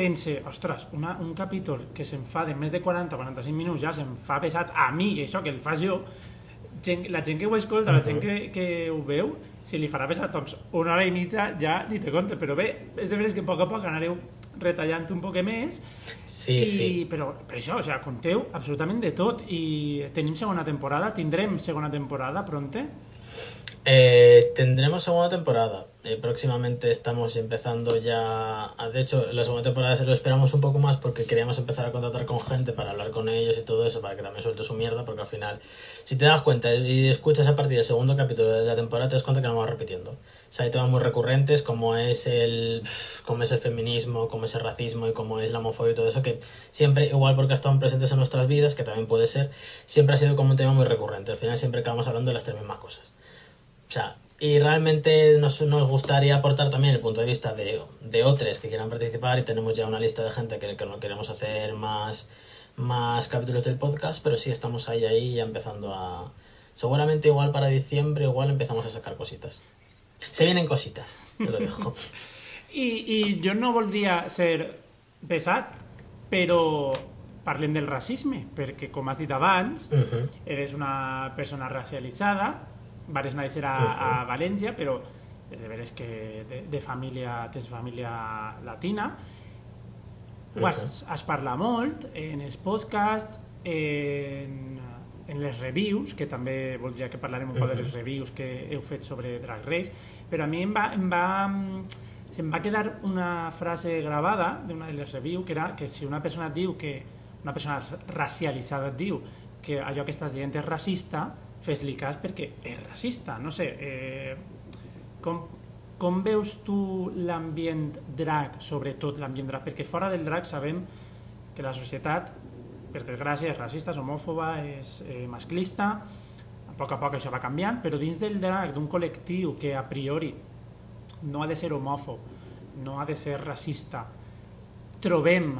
[SPEAKER 1] pense, ostres, una, un capítol que se'n fa de més de 40-45 minuts ja se'm fa pesat a mi, i això que el fas jo, gent, la gent que ho escolta, la gent que, que ho veu, si li farà pesat doncs, una hora i mitja ja ni te compte, però bé, és de veres que a poc a poc anareu retallant un poc més
[SPEAKER 3] Sí,
[SPEAKER 1] i,
[SPEAKER 3] sí.
[SPEAKER 1] però per això, o sea, conteu absolutament de tot i tenim segona temporada, tindrem segona temporada pronte
[SPEAKER 3] Eh, tendremos segunda temporada. Eh, próximamente estamos empezando ya. a- De hecho, la segunda temporada se lo esperamos un poco más porque queríamos empezar a contactar con gente para hablar con ellos y todo eso, para que también suelte su mierda, porque al final, si te das cuenta y escuchas a partir del segundo capítulo de la temporada, te das cuenta que nos vamos repitiendo. O sea, hay temas muy recurrentes como es el como es el feminismo, como es el racismo y como es la homofobia y todo eso, que siempre, igual porque están presentes en nuestras vidas, que también puede ser, siempre ha sido como un tema muy recurrente. Al final siempre acabamos hablando de las tres mismas cosas. O sea, y realmente nos, nos gustaría aportar también el punto de vista de, de otros que quieran participar y tenemos ya una lista de gente que, que no queremos hacer más, más capítulos del podcast, pero sí estamos ahí, ahí ya empezando a... Seguramente igual para diciembre igual empezamos a sacar cositas. Se vienen cositas, te lo dejo.
[SPEAKER 1] I, I jo no voldria ser pesat, però parlem del racisme, perquè, com has dit abans,
[SPEAKER 3] Ujú.
[SPEAKER 1] eres una persona racialitzada, vares néixer a, a València, però de veres que de, de família, tens família latina, ho has, has parlat molt en els podcasts, en, en les reviews, que també voldria que parlarem un poc de les reviews que heu fet sobre Drag Race, però a mi em va, em va, se'm va quedar una frase gravada d'una de les reviews, que era que si una persona et diu que una persona racialitzada et diu que allò que estàs dient és racista, fes-li cas perquè és racista. No sé, eh, com, com veus tu l'ambient drag, sobretot l'ambient drag? Perquè fora del drag sabem que la societat, per desgràcia, és racista, és homòfoba, és eh, masclista, a poc a poc això va canviant, però dins del drag, d'un col·lectiu que a priori no ha de ser homòfob, no ha de ser racista, trobem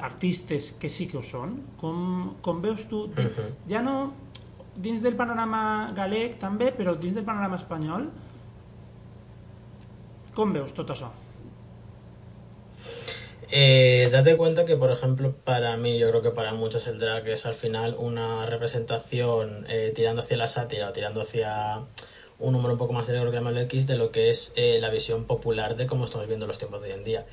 [SPEAKER 1] artistes que sí que ho són. Com, com veus tu, di- ja no dins del panorama galec també, però dins del panorama espanyol, com veus tot això?
[SPEAKER 3] Eh, date cuenta que, por ejemplo, para mí, yo creo que para muchos el drag es al final una representación eh, tirando hacia la sátira o tirando hacia un número un poco más negro que llamarlo X de lo que es eh, la visión popular de cómo estamos viendo los tiempos de hoy en día.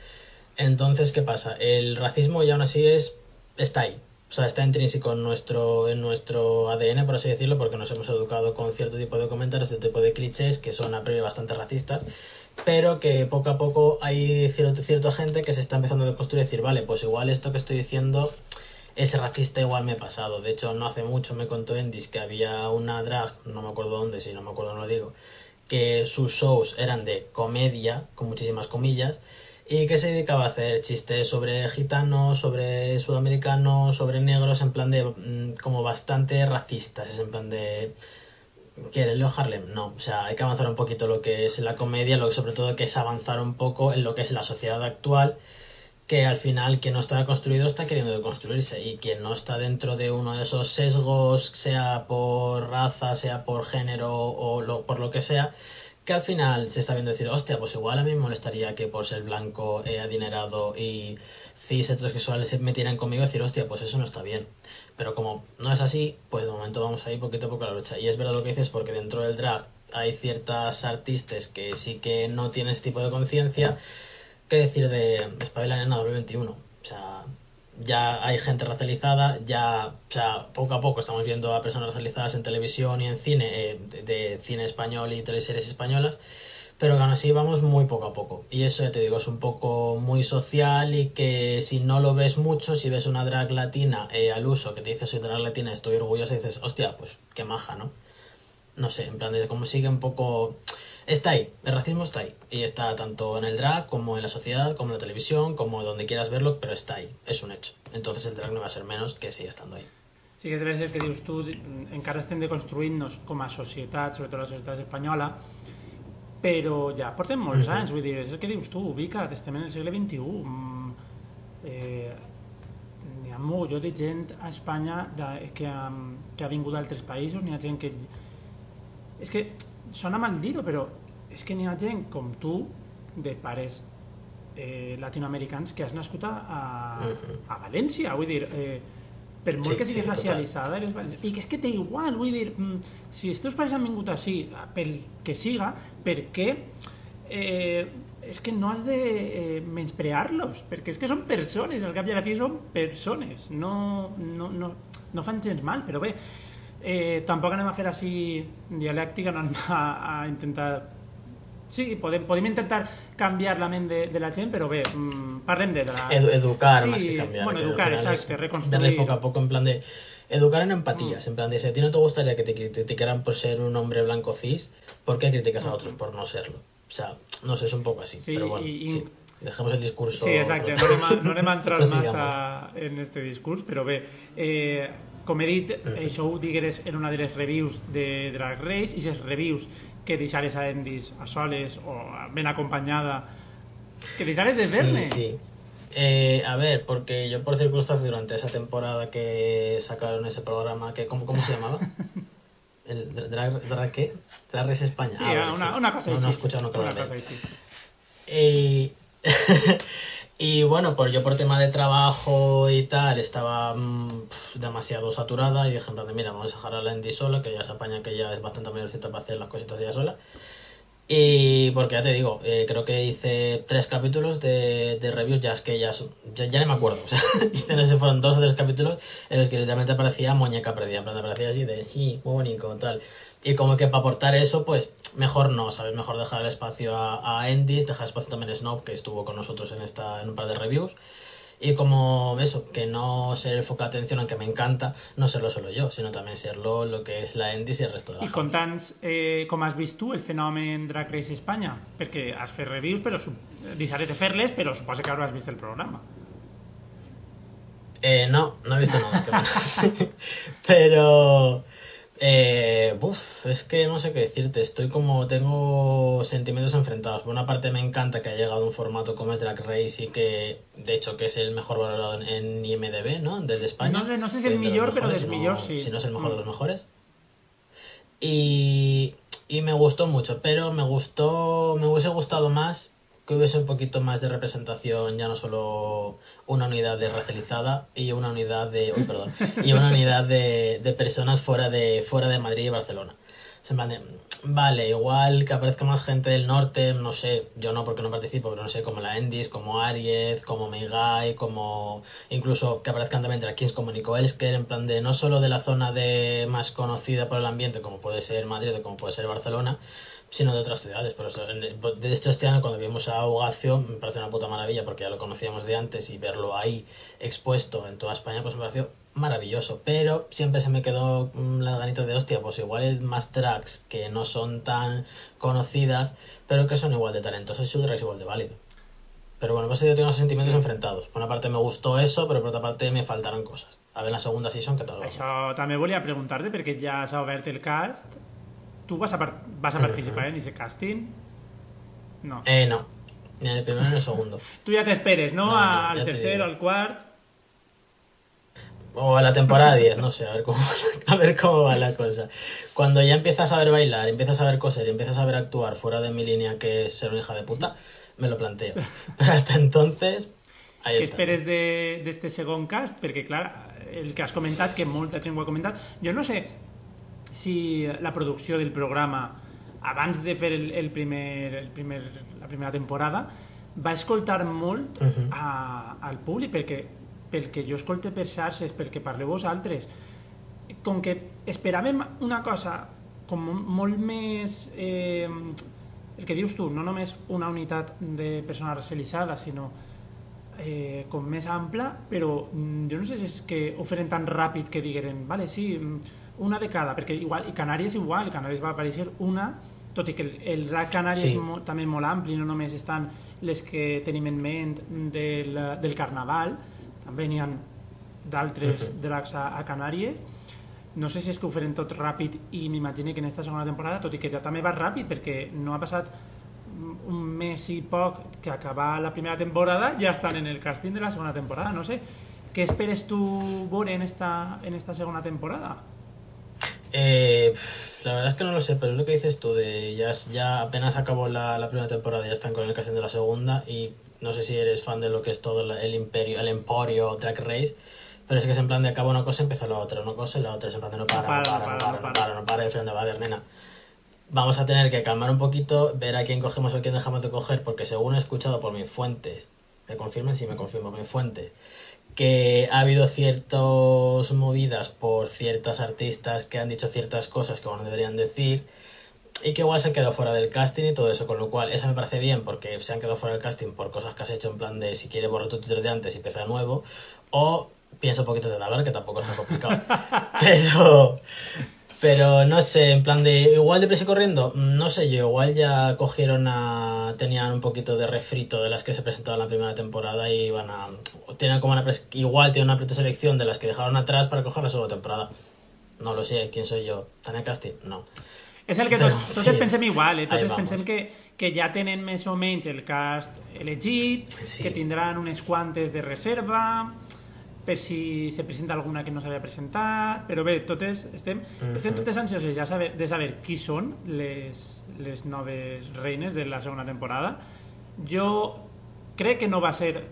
[SPEAKER 3] Entonces, ¿qué pasa? El racismo ya aún así es está ahí. O sea, está intrínseco en nuestro, en nuestro ADN, por así decirlo, porque nos hemos educado con cierto tipo de comentarios, cierto tipo de clichés que son a priori bastante racistas, pero que poco a poco hay cierto, cierta gente que se está empezando a construir y decir, vale, pues igual esto que estoy diciendo es racista, igual me he pasado. De hecho, no hace mucho me contó Endis que había una drag, no me acuerdo dónde, si no me acuerdo no lo digo, que sus shows eran de comedia, con muchísimas comillas, y que se dedicaba a hacer chistes sobre gitanos, sobre sudamericanos, sobre negros, en plan de mm, como bastante racistas, es en plan de ¿Quiere Leo Harlem? No, o sea, hay que avanzar un poquito lo que es la comedia, lo que sobre todo que es avanzar un poco en lo que es la sociedad actual, que al final quien no está construido está queriendo construirse y quien no está dentro de uno de esos sesgos, sea por raza, sea por género o lo- por lo que sea, que al final se está viendo decir, hostia, pues igual a mí me molestaría que por ser blanco, eh, adinerado y cis heterosexuales se metieran conmigo y decir, hostia, pues eso no está bien. Pero como no es así, pues de momento vamos ahí poquito a poco a la lucha. Y es verdad lo que dices, porque dentro del drag hay ciertas artistas que sí que no tienen ese tipo de conciencia. ¿Qué decir de Espabila Nena 2021? O sea, ya hay gente racializada, ya, o sea, poco a poco estamos viendo a personas racializadas en televisión y en cine, eh, de, cine español y teleseries españolas, pero aún así vamos muy poco a poco. Y eso, ya te digo, es un poco muy social y que si no lo ves mucho, si ves una drag latina eh, al uso que te dice soy drag latina, estoy orgullosa, y dices, hostia, pues qué maja, ¿no? No sé, en plan de cómo sigue un poco... Está ahí, el racismo está ahí. Y está tanto en el drag como en la sociedad, como en la televisión, como donde quieras verlo, pero está ahí, es un hecho. Entonces el drag no va a ser menos que sigue estando ahí.
[SPEAKER 1] Sí que és el que dius tu, encara estem deconstruint-nos com a societat, sobretot la societat espanyola, però ja portem molts anys, vull dir, és el que dius tu, ubica't, estem en el segle XXI. Mm, eh, n'hi ha mogolló de gent a Espanya de, que, ha, que ha vingut d'altres països, n'hi ha gent que... És que sona mal dir-ho, però és que n'hi ha gent com tu, de pares eh, latinoamericans que has nascut a, a, València, vull dir, eh, per molt
[SPEAKER 3] Sí,
[SPEAKER 1] que siguis
[SPEAKER 3] sí,
[SPEAKER 1] racialitzada, eres valenciana. I que és que té igual, vull dir, mm, si els teus pares han vingut així, pel que siga, per què eh, és que no has de eh, menysprear-los, perquè és que són persones, al cap i a la fi són persones, no, no, no, no fan gens mal, però bé, eh, tampoc anem a fer així dialèctica, no anem a, a intentar... Sí, podem, podem intentar canviar la ment de, de la gent, però bé, mm, parlem de la...
[SPEAKER 3] Edu- educar
[SPEAKER 1] Sí,
[SPEAKER 3] más que cambiar.
[SPEAKER 1] Bueno,
[SPEAKER 3] que
[SPEAKER 1] educar,
[SPEAKER 3] es
[SPEAKER 1] exacto,
[SPEAKER 3] Verles
[SPEAKER 1] reconstruir.
[SPEAKER 3] poco a poco en plan de. Educar en empatías,
[SPEAKER 1] Mm.
[SPEAKER 3] en plan de si a ti no te gustaría que te criticaran por ser un hombre blanco cis, ¿por qué criticas a otros por no serlo? O sea, no sé, es un poco así.
[SPEAKER 1] Sí,
[SPEAKER 3] pero bueno,
[SPEAKER 1] y-
[SPEAKER 3] sí, dejemos el discurso.
[SPEAKER 1] Sí, exacte, no anem a, no anem a entrar
[SPEAKER 3] Prosigamos.
[SPEAKER 1] massa en este discurs, però bé, eh, com he dit, això ho digueres en una de les reviews de Drag Race, i les reviews que deixares a Endis a soles o ben acompanyada, que deixares de verne.
[SPEAKER 3] Sí, sí. Eh, a ver, porque yo por circunstancias durante esa temporada que sacaron ese programa, que ¿cómo, cómo se llamaba? ¿El drag, drag qué? Drag Race España.
[SPEAKER 1] Sí,
[SPEAKER 3] Ah, vale,
[SPEAKER 1] una,
[SPEAKER 3] sí.
[SPEAKER 1] una cosa
[SPEAKER 3] no, no he escuchado nunca
[SPEAKER 1] una
[SPEAKER 3] hablar
[SPEAKER 1] cosa
[SPEAKER 3] de él.
[SPEAKER 1] així.
[SPEAKER 3] Y, bueno, pues yo por tema de trabajo y tal estaba mm, demasiado saturada y dije en plan de, mira, vamos a dejar a la Andy sola, que ya se apaña, que ya es bastante mayorcita para hacer las cositas ella sola. Y porque ya te digo, eh, creo que hice tres capítulos de, de reviews, ya es que ya, ya, ya no me acuerdo. O sea, no sé, fueron dos o tres capítulos en los que literalmente aparecía muñeca perdida, en plan, aparecía así de, sí, muy bonito, tal. Y como que para aportar eso, pues mejor no, ¿sabes? Mejor dejar el espacio a, a Endis, dejar espacio también a Snob, que estuvo con nosotros en, esta, en un par de reviews. Y como eso, que no ser el foco de atención, aunque me encanta, no serlo solo yo, sino también serlo lo que es la Endis y el resto de la
[SPEAKER 1] I conta'ns eh, com has vist tu el fenomen Drag Race Espanya, perquè has fet reviews, però su- deixaré de fer-les, però suposa que hauràs vist el programa.
[SPEAKER 3] Eh, no, no he visto nada. qué. Pero. Eh, uf, es que no sé qué decirte. Estoy como. Tengo sentimientos enfrentados. Por una parte, me encanta que haya llegado un formato como el Drag Race y que, de hecho, que es el mejor valorado en, IMDb, ¿no? Del de España.
[SPEAKER 1] No sé- no sé si el
[SPEAKER 3] es
[SPEAKER 1] millor, pero
[SPEAKER 3] no-
[SPEAKER 1] millor sí.
[SPEAKER 3] Si no es el mejor de
[SPEAKER 1] Mm.
[SPEAKER 3] los mejores. Y, y me gustó mucho, pero me gustó, me hubiese gustado más que hubiese un poquito más de representación, ya no solo una unidad de racializada y una unidad de, perdón, y una unidad de, de personas fuera de, fuera de Madrid y Barcelona. De, vale, igual que aparezca más gente del norte, no sé, yo no porque no participo, pero no sé, como la Endis, como Aries, como Meigai, como incluso que aparezcan también drag kings como Nico Elsker, en plan de no solo de la zona de más conocida por el ambiente, como puede ser Madrid o como puede ser Barcelona, sino de otras ciudades. Por eso, de hecho, este año cuando vimos a Hogacio me pareció una puta maravilla porque ya lo conocíamos de antes y verlo ahí expuesto en toda España pues me pareció maravilloso. Pero siempre se me quedó mm, la ganita de hostia, pues igual hay más drags que no son tan conocidas, pero que son igual de talentosas y su es igual de válido. Pero bueno, pues yo tengo sentimientos enfrentados. Por una parte me gustó eso, pero por otra parte me faltaron cosas. A ver la segunda season qué tal.
[SPEAKER 1] Això també volia preguntar-te, perquè ja s'ha obert el cast. Tu vas a, par vas a participar en aquest casting? No.
[SPEAKER 3] Eh, no. Ni en el primero ni en el segundo.
[SPEAKER 1] Tu ja t'esperes, no?
[SPEAKER 3] No, no,
[SPEAKER 1] al
[SPEAKER 3] ja te
[SPEAKER 1] tercer,
[SPEAKER 3] digo.
[SPEAKER 1] al quart...
[SPEAKER 3] O a la temporada 10, no sé, a ver cómo, a ver cómo va la cosa. Cuando ya empiezas a ver bailar, empiezas a ver coser y empiezas a ver actuar fuera de mi línea que es ser una hija de puta, me lo planteo. Pero hasta entonces, ahí está.
[SPEAKER 1] esperes de- d'este segon cast? Perquè, clar, el que has comentat, que molta gent ho ha comentat, jo no sé si la producció del programa, abans de fer el, el primer, el primer, la primera temporada, va escoltar molt
[SPEAKER 3] Mhm.
[SPEAKER 1] a, al públic, perquè pel que jo escolte per xarxes, pel que parleu vosaltres, com que esperàvem una cosa com molt més... Eh, el que dius tu, no només una unitat de persones racialitzades, sinó eh, com més ampla, però jo no sé si és que ho feren tan ràpid que digueren, vale, sí, mm, una de cada, perquè igual, i Canàries igual, Canàries va aparèixer una, tot i que el, el drag canari
[SPEAKER 3] Sí.
[SPEAKER 1] és mo, també molt ampli, no només estan les que tenim en ment del, del carnaval, també n'hi ha d'altres drags a, a Canàries, no sé si és que ho feren tot ràpid i m'imagino que en aquesta segona temporada, tot i que ja també va ràpid perquè no ha passat un mes i poc que acabar la primera temporada ja estan en el casting de la segona temporada, no sé què esperes tu veure en esta, en esta segona temporada?
[SPEAKER 3] Eh, la verdad es que no lo sé, pero es lo que dices tú, de ya, ya apenas acabó la, la primera temporada, ya están con el casting de la segunda y no sé si eres fan de lo que es todo el imperio, el emporio Drag Race, pero es que es en plan de acaba una cosa, empieza la otra, una cosa y la otra, es en plan de no para, no para, no para, no para, no para, no para, de va nena. Vamos a tener que calmar un poquito, ver a quién cogemos o a quién dejamos de coger, porque según he escuchado por mis fuentes, me confirman, sí me confirmo, mis fuentes, que ha habido ciertas movidas por ciertas artistas que han dicho ciertas cosas que no deberían decir y que igual se han quedado fuera del casting y todo eso, con lo cual eso me parece bien porque se han quedado fuera del casting por cosas que has hecho en plan de si quieres borrar tu Twitter de antes y empezar de nuevo, o pienso un poquito de hablar, que tampoco es tan complicado. pero, pero no sé, en plan de igual de prisa corriendo, no sé yo, igual ya cogieron a. tenían un poquito de refrito de las que se presentaban en la primera temporada y iban a. Tienen como una igual tienen una selección de las que dejaron atrás para coger la segunda temporada. No lo sé, ¿quién soy yo? ¿Tania Casting? No.
[SPEAKER 1] És el que tots, tots pensem igual, eh? tots pensem que, que ja tenen més o menys el cast elegit, sí. que tindran unes quantes de reserva, per si se presenta alguna que no s'havia presentat, però bé, totes estem, uh -huh. estem totes ansioses ja saber, de saber qui són les, les noves reines de la segona temporada. Jo crec que no va ser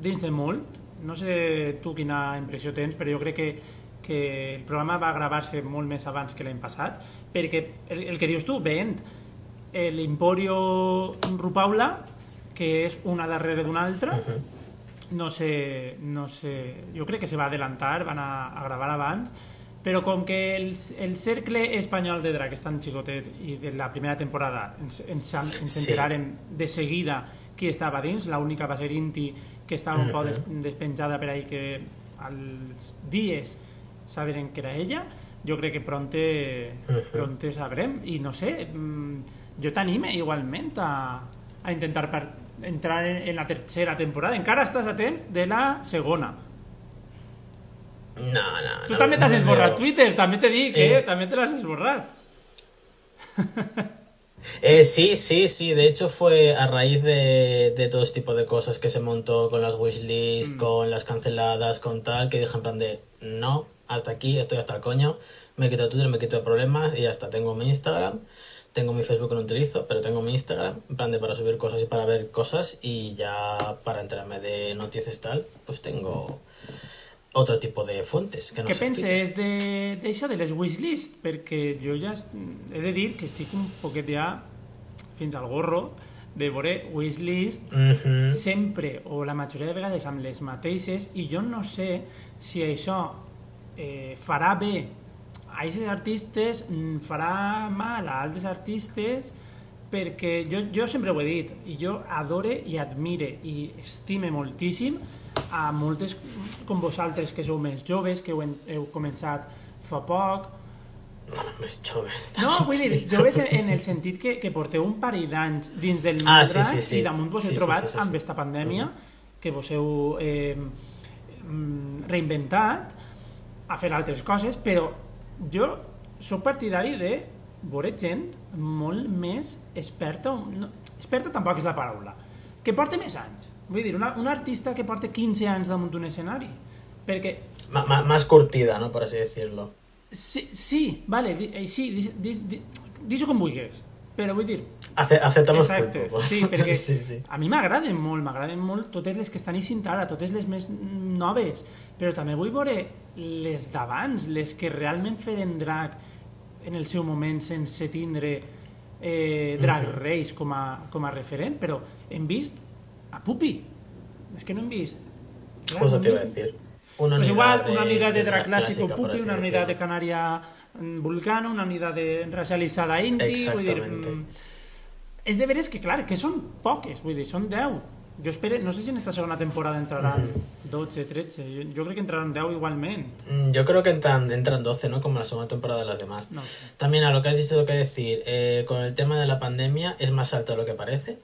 [SPEAKER 1] dins de molt, no sé tu quina impressió tens, però jo crec que que el programa va gravar-se molt més abans que l'any passat, perquè el, el que dius tu, veient l'Emporio Rupaula, que és una darrere d'una altra, uh -huh. No sé, no sé, jo crec que se va adelantar, van a, a gravar abans, però com que el, el cercle espanyol de drac és tan xicotet i de la primera temporada ens, ens, ens enterarem sí. de seguida qui estava dins, l'única va ser Inti que estava un uh -huh. poc despenjada per ahí que als dies saberen que era ella, jo crec que pronte, pronte sabrem. I no sé, mm, jo t'anime igualment a, a intentar entrar en, en la tercera temporada. Encara estàs a temps de la segona.
[SPEAKER 3] No, no,
[SPEAKER 1] Tu
[SPEAKER 3] no,
[SPEAKER 1] també t'has
[SPEAKER 3] no
[SPEAKER 1] esborrat
[SPEAKER 3] veo.
[SPEAKER 1] Twitter, també te dic, eh? eh també te l'has esborrat.
[SPEAKER 3] Eh, sí, sí, sí. De hecho, fue a raíz de, de todo este tipo de cosas que se montó con las wishlists, mm. con las canceladas, con tal, que dije en plan de no, hasta aquí, estoy hasta el coño, me quito Twitter, me quito problemas y hasta tengo mi Instagram, tengo mi Facebook que no utilizo, pero tengo mi Instagram, en plan de para subir cosas y para ver cosas y ya para enterarme de noticias tal, pues tengo otro tipo de fuentes que no
[SPEAKER 1] penses d'això de, de les wishlist? Perquè jo ja he de dir que estic un poquet ja fins al gorro de veure wishlist
[SPEAKER 3] -hmm.
[SPEAKER 1] sempre o la majoria de vegades amb les mateixes i jo no sé si això eh, farà bé a aquests artistes, mm, farà mal a altres artistes, perquè jo, jo sempre ho he dit, i jo adore i admire i estime moltíssim a moltes com vosaltres que sou més joves, que heu, heu començat fa poc,
[SPEAKER 3] Bueno, més joves.
[SPEAKER 1] No, vull dir, joves en, en el sentit que, que porteu un parell d'anys dins del món
[SPEAKER 3] ah, sí, sí, sí.
[SPEAKER 1] i damunt vos
[SPEAKER 3] sí,
[SPEAKER 1] heu trobat
[SPEAKER 3] sí, sí, sí,
[SPEAKER 1] amb
[SPEAKER 3] sí.
[SPEAKER 1] aquesta pandèmia, mm. que vos heu eh, mm, reinventat, a fer altres coses, però jo sóc partidari de veure gent molt més experta, no, experta tampoc és la paraula, que porta més anys. Vull dir, una, un artista que porta 15 anys damunt d'un escenari, perquè...
[SPEAKER 3] M más curtida, ¿no? Por así decirlo.
[SPEAKER 1] Sí, sí vale, di, eh, sí, dis-ho com vulguis, però vull dir...
[SPEAKER 3] Ace
[SPEAKER 1] Exacte,
[SPEAKER 3] poco.
[SPEAKER 1] sí, perquè
[SPEAKER 3] sí, sí.
[SPEAKER 1] a mi m'agraden molt, m'agraden molt totes les que estan eixint ara, totes les més noves, però també vull veure les d'abans, les que realment feren drag en el seu moment sense tindre eh, Drag Race com a, com a referent, però hem vist a Pupi. És que no hem vist...
[SPEAKER 3] Justo te iba a decir.
[SPEAKER 1] Una pues igual, de, una unidad de, de drag clásico Pupi, una unidad de Canaria mm, Vulcano, una unidad de racialitzada Inti, vull dir... Mm, és de veres que, clar, que són poques, vull dir, són 10 jo espero, no sé si en esta segunda temporada entrarán 12, 13. Yo, yo, creo que entrarán 10 igualmente.
[SPEAKER 3] Mm, yo creo que entran, entran 12, ¿no? Como la segunda temporada de las demás.
[SPEAKER 1] No
[SPEAKER 3] También a lo que has dicho, lo que decir, eh, con el tema de la pandemia es más alto de lo que parece.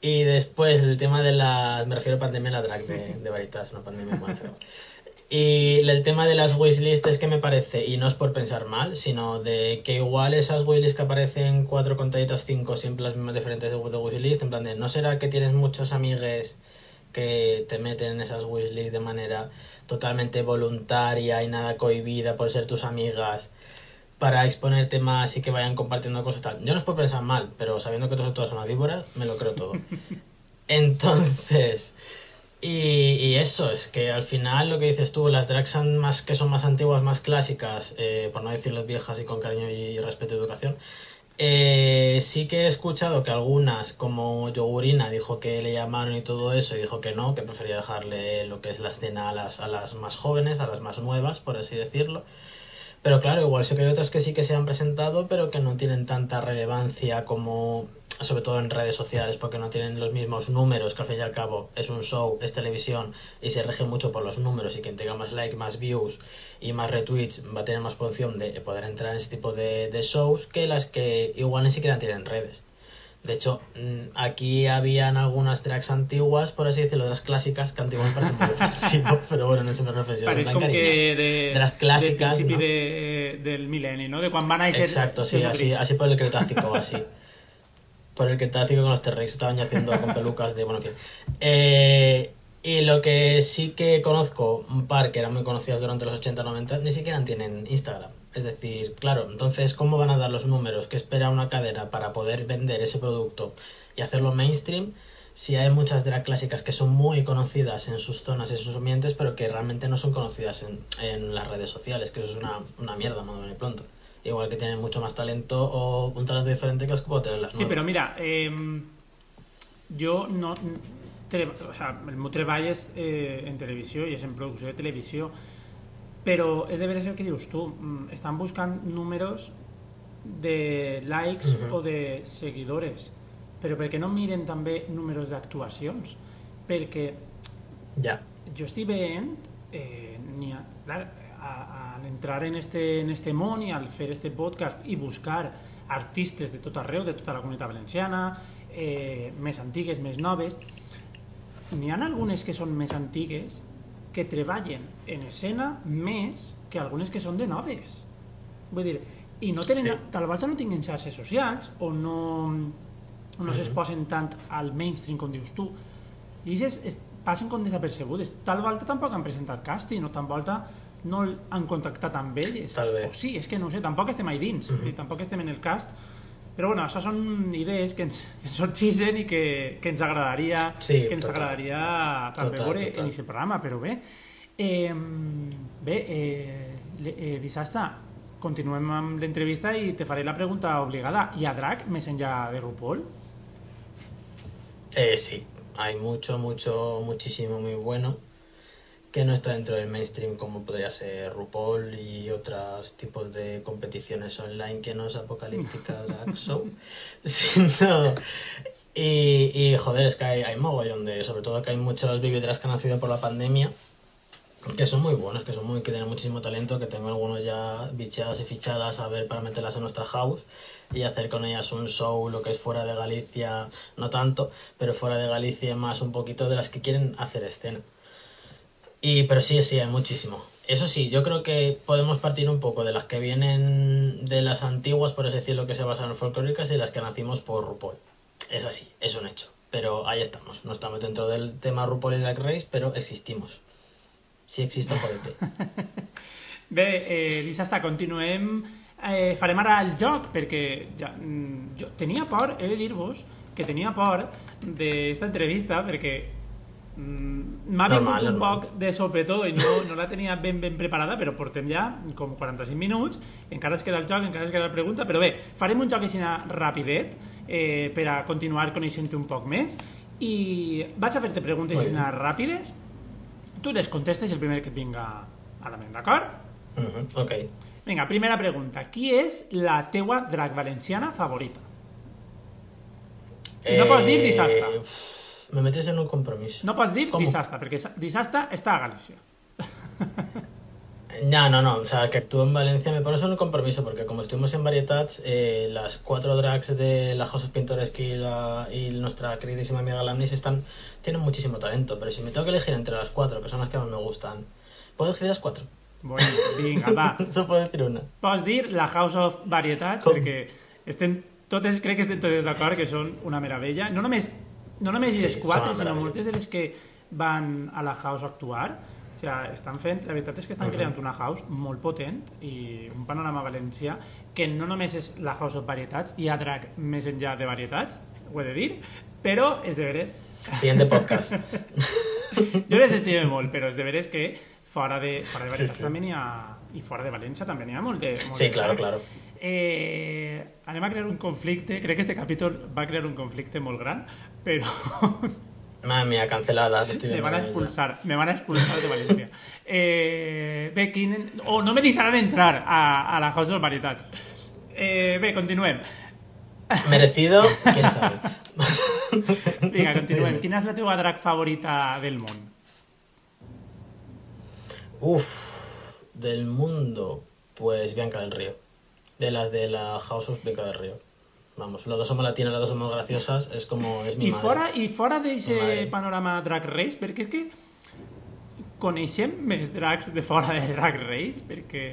[SPEAKER 3] Y después el tema de las. Me refiero a pandemia, la drag de, de Veritas, una pandemia muy feo. Y el tema de las wishlists es que me parece, y no es por pensar mal, sino de que igual esas wishlists que aparecen cuatro contaditas, cinco, siempre las mismas diferentes de wishlist, en plan de, ¿no será que tienes muchos amigues que te meten en esas wishlists de manera totalmente voluntaria y nada cohibida por ser tus amigas para exponerte más y que vayan compartiendo cosas tal? Yo no es por pensar mal, pero sabiendo que todos, todas son víboras, me lo creo todo. Entonces, y, y eso, es que al final lo que dices tú, las drags más, que son más antiguas, más clásicas, eh, por no decirles viejas y con cariño y respeto y educación, eh, sí que he escuchado que algunas, como Yogurina, dijo que le llamaron y todo eso, y dijo que no, que prefería dejarle lo que es la escena a las, a las más jóvenes, a las más nuevas, por así decirlo. Pero claro, igual sé que hay otras que sí que se han presentado, pero que no tienen tanta relevancia como sobre todo en redes sociales, porque no tienen los mismos números, que al fin y al cabo es un show, es televisión, y se rige mucho por los números, y quien tenga más likes, más views y más retweets va a tener más posición de poder entrar en ese tipo de, de shows que las que igual ni siquiera tienen redes. De hecho, mm, aquí habían algunas tracks antiguas, por así decirlo, de las clásicas, que antiguas me parece muy ofensivo, pero bueno, no refiero.
[SPEAKER 1] Parece com que de,
[SPEAKER 3] de las clàssiques,
[SPEAKER 1] del
[SPEAKER 3] no?
[SPEAKER 1] de, del mil·lenni, no? De quan van néixer...
[SPEAKER 3] Exacto, sí, así, así por el Cretácico, así. Por el Cretácico con los T-Rex estaban ya haciendo con pelucas de, bueno, en fin. Eh, y lo que sí que conozco, un par que eran muy conocidas durante los 80-90, ni siquiera tienen Instagram. Es decir, claro, entonces, ¿cómo van a dar los números que espera una cadena para poder vender ese producto y hacerlo mainstream? Si hay muchas drag clásicas que son muy conocidas en sus zonas, en sus ambientes, pero que realmente no son conocidas en, en las redes sociales, que eso es una, una mierda, más de pronto. Igual que tienen mucho más talento o un talento diferente que los que puedo tener las
[SPEAKER 1] Sí,
[SPEAKER 3] nuevas.
[SPEAKER 1] però mira, eh, jo no... Tele, o sea, el meu treball és eh, en televisió i és en producció de televisió, però és de veres el que dius tu, mm, estan buscant números de likes
[SPEAKER 3] Mhm.
[SPEAKER 1] o de seguidores, però perquè no miren també números d'actuacions? Perquè
[SPEAKER 3] Ya.
[SPEAKER 1] jo estic veient eh, ni a, clar, a, al entrar en este, en este món i al fer este podcast i buscar artistes de tot arreu, de tota la comunitat valenciana, eh, més antigues, més noves, n'hi ha algunes que són més antigues que treballen en escena més que algunes que són de noves. Vull dir, i no tenen,
[SPEAKER 3] Sí.
[SPEAKER 1] tal volta no tinguin xarxes socials o no, no s'exposen tant al mainstream com dius tu i és, és, passen com desapercebudes tal volta tampoc han presentat casting o tal volta no han contactat amb elles
[SPEAKER 3] Tal vez.
[SPEAKER 1] o sí, és que no sé, tampoc estem ahí dins uh -huh. i tampoc estem en el cast però bueno, això són idees que ens, que sorgeixen i que, que ens agradaria
[SPEAKER 3] Sí,
[SPEAKER 1] que ens
[SPEAKER 3] total.
[SPEAKER 1] agradaria també
[SPEAKER 3] Total,
[SPEAKER 1] veure
[SPEAKER 3] total.
[SPEAKER 1] en aquest programa, però bé eh, bé, eh, eh, dissabte continuem amb l'entrevista i te faré la pregunta obligada hi ha drac més enllà de RuPaul?
[SPEAKER 3] Eh, sí, hay mucho, mucho, muchísimo muy bueno que no está dentro del mainstream como podría ser RuPaul y otros tipos de competiciones online que no es apocalíptica drag show, sino... Y, y, joder, es que hay, hay mogollón de... Sobre todo que hay muchos drags que han nacido por la pandemia que son muy buenos, que son muy que tienen muchísimo talento, que tengo algunos ya bicheadas y fichadas a ver para meterlas en nuestra house y hacer con ellas un show, lo que es fuera de Galicia, no tanto, pero fuera de Galicia más un poquito de las que quieren hacer escena. Y pero sí, sí, hay muchísimo. Eso sí, yo creo que podemos partir un poco de las que vienen de las antiguas, por así decirlo, que se basan en folclóricas y las que nacimos por RuPaul. Es así, es un hecho. Pero ahí estamos. No estamos dentro del tema RuPaul y Drag Race, pero existimos. Si existo, jodete.
[SPEAKER 1] Bé, eh, dissabte continuem. Eh, farem ara el joc, perquè ja, mm, jo por, he de dir-vos, que tenia por d'esta entrevista, perquè m'ha
[SPEAKER 3] Normal,
[SPEAKER 1] vingut un
[SPEAKER 3] normal.
[SPEAKER 1] poc de sopetó i no, no la tenia ben ben preparada, però portem ja com 45 minuts, encara es queda el joc, encara es queda la pregunta, però bé, farem un joc així rapidet eh, per a continuar coneixent un poc més i vaig a fer-te preguntes així ràpides tu les contestes el primer que et vinga a la ment, d'acord?
[SPEAKER 3] Ujú, ok.
[SPEAKER 1] Vinga, primera pregunta. Qui és la teua drag valenciana favorita? I no pots dir dissabte.
[SPEAKER 3] Me metes en un compromiso.
[SPEAKER 1] No pots dir
[SPEAKER 3] Com?
[SPEAKER 1] dissabte, perquè sa- dissabte està a Galícia.
[SPEAKER 3] Ya, no, no, o sea, que actúo en Valencia me pones en un compromiso, porque como estuvimos en Varietats, eh, las cuatro drags de la House of Pintoresque y, la, y nuestra queridísima amiga Lamnis están, tienen muchísimo talento, pero si me tengo que elegir entre las cuatro, que son las que más me gustan, ¿puedo elegir las cuatro?
[SPEAKER 1] Bueno, vinga, va.
[SPEAKER 3] Solo puedo decir una.
[SPEAKER 1] Pots dir la House of Varietats,
[SPEAKER 3] Com?
[SPEAKER 1] perquè estem totes, crec que estem totes d'acord que són una meravella. No només, no només
[SPEAKER 3] Sí,
[SPEAKER 1] les quatre, sinó moltes de les que van a la House a actuar. O sigui, estan fent, la veritat és que estan
[SPEAKER 3] Mhm.
[SPEAKER 1] creant una house molt potent i un panorama valencià que no només és la House of Varietats, hi ha drag més enllà de varietats, ho he de dir, però els deberes...
[SPEAKER 3] Siguiente podcast.
[SPEAKER 1] jo les estime molt, però els deberes que fora de, fora de València
[SPEAKER 3] Sí, sí.
[SPEAKER 1] també n'hi ha... I fora de València també n'hi ha molt de... Molt
[SPEAKER 3] Sí,
[SPEAKER 1] de
[SPEAKER 3] claro, claro.
[SPEAKER 1] Eh, anem a crear un conflicte, crec que este capítol va crear un conflicte molt gran, però
[SPEAKER 3] Madre mía, cancelada.
[SPEAKER 1] me van a expulsar, me van a expulsar de València. Eh, bé, quin... O no me deixaran entrar a, a la House of Varietats. Eh, bé, continuem.
[SPEAKER 3] Merecido, quién sabe.
[SPEAKER 1] Vinga, continuem. Quina és la teva drag favorita del món?
[SPEAKER 3] Uf, del mundo, pues Bianca del Río. De las de la House of Bianca del Río. Vamos, las dos somos latinas, las dos somos graciosas, es como, es mi
[SPEAKER 1] I
[SPEAKER 3] madre.
[SPEAKER 1] fora, i fora d'aquest
[SPEAKER 3] Madre.
[SPEAKER 1] panorama Drag Race, perquè és que coneixem més drags de fora de Drag Race, perquè...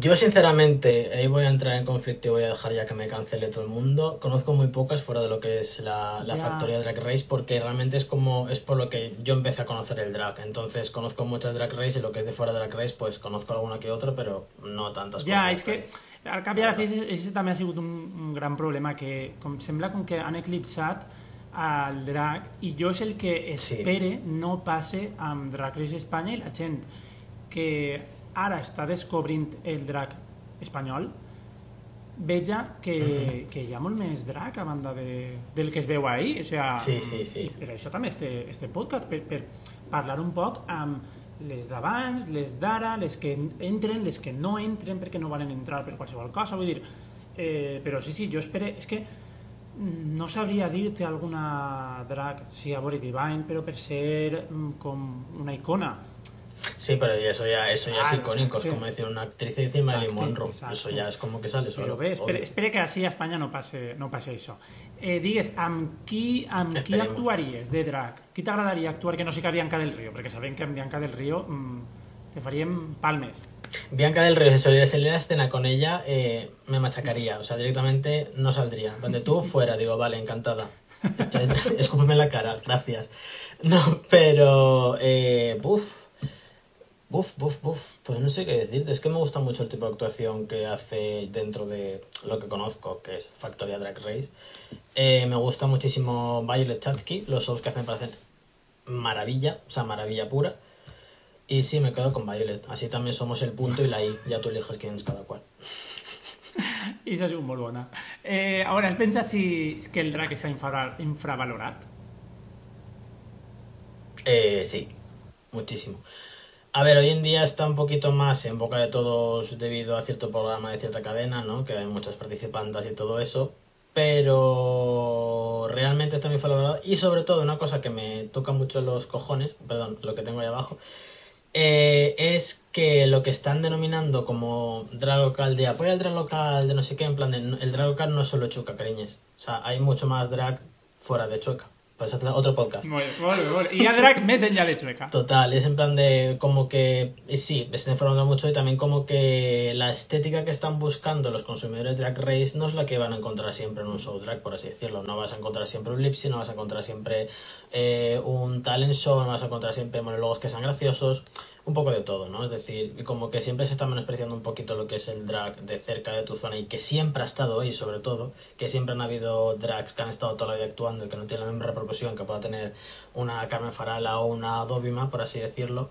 [SPEAKER 3] Yo sinceramente, ahí voy a entrar en conflicto y voy a dejar ya que me cancele todo el mundo. Conozco muy pocas fuera de lo que es la, la
[SPEAKER 1] Ya.
[SPEAKER 3] factoría Drag Race porque realmente es como es por lo que yo empecé a conocer el drag. Entonces conozco muchas Drag Race y lo que es de fuera de Drag Race pues conozco alguna que otra, pero no tantas. Como
[SPEAKER 1] és que al a la fi això també ha sigut un, un gran problema que com sembla com que han eclipsat al drag i jo és el que
[SPEAKER 3] Sí.
[SPEAKER 1] espere no passe amb Drag Race Espanya i la gent que ara està descobrint el drag espanyol veja que, que hi ha molt més drag a banda de, del que es veu ahir. O sea,
[SPEAKER 3] Sí, sí, sí.
[SPEAKER 1] Per això també este, este podcast, per, per parlar un poc amb les d'abans, les d'ara, les que entren, les que no entren perquè no volen entrar per qualsevol cosa, vull dir... Eh, però sí, sí, jo espero... És que no sabria dir-te alguna drag, sí, a veure, Divine, però per ser mm, com una icona.
[SPEAKER 3] Sí, pero eso ya, eso ya es
[SPEAKER 1] Claro,
[SPEAKER 3] icónico, es como decir una actriz y Marilyn
[SPEAKER 1] Exacto,
[SPEAKER 3] Monroe.
[SPEAKER 1] exacto.
[SPEAKER 3] Eso ya es como que sale solo.
[SPEAKER 1] Però bé, espere, espere que així a Espanya no passe, no passe això. Eh, digues, amb qui, amb qui
[SPEAKER 3] Esperemos.
[SPEAKER 1] actuaries de drag? Qui t'agradaria actuar que no sigui Bianca del Río? Perquè sabem que amb Bianca del Río mm, te faríem palmes.
[SPEAKER 3] Bianca del Río, si soliera salir a la escena con ella, eh, me machacaría. O sea, directamente no saldría. Donde tú fuera, digo, vale, encantada. Es- Escúpeme la cara, gracias. No, pero. Eh, buf. Buf, buf, buf. Pues no sé qué decirte. Es que me gusta mucho el tipo de actuación que hace dentro de lo que conozco, que es Factoria Drag Race. Eh, me gusta muchísimo Violet Chachki. Los shows que hacen parecen maravilla, o sea, maravilla pura. Y sí, me quedo con Violet. Así también somos el punto y la I. Ya tú eliges quién es cada cual.
[SPEAKER 1] I això ha sigut molt bona. Eh, a veure, has pensat si que el drag està infra, infravalorat?
[SPEAKER 3] Eh, sí, muchísimo. A ver, hoy en día está un poquito más en boca de todos debido a cierto programa de cierta cadena, ¿no? Que hay muchas participantes y todo eso. Pero realmente está muy valorado. Y sobre todo, una cosa que me toca mucho los cojones, perdón, lo que tengo ahí abajo, eh, es que lo que están denominando como drag local de apoya el drag local de no sé qué, en plan de el drag local no es solo Chueca, cariñes. O sea, hay mucho más drag fuera de Chueca. Pues otro podcast.
[SPEAKER 1] Hi ha drag més enllà de Chueca.
[SPEAKER 3] Total, es en plan de como que, y sí, me están informando mucho y también como que la estética que están buscando los consumidores de Drag Race no es la que van a encontrar siempre en un show drag, por así decirlo. No vas a encontrar siempre un lip sync, no vas a encontrar siempre eh, un talent show, no vas a encontrar siempre monólogos que sean graciosos, un poco de todo, ¿no? Es decir, como que siempre se está menospreciando un poquito lo que es el drag de cerca de tu zona y que siempre ha estado ahí, sobre todo, que siempre han habido drags que han estado toda la vida actuando y que no tienen la misma repercusión que pueda tener una Carmen Farala o una Dobima, por así decirlo.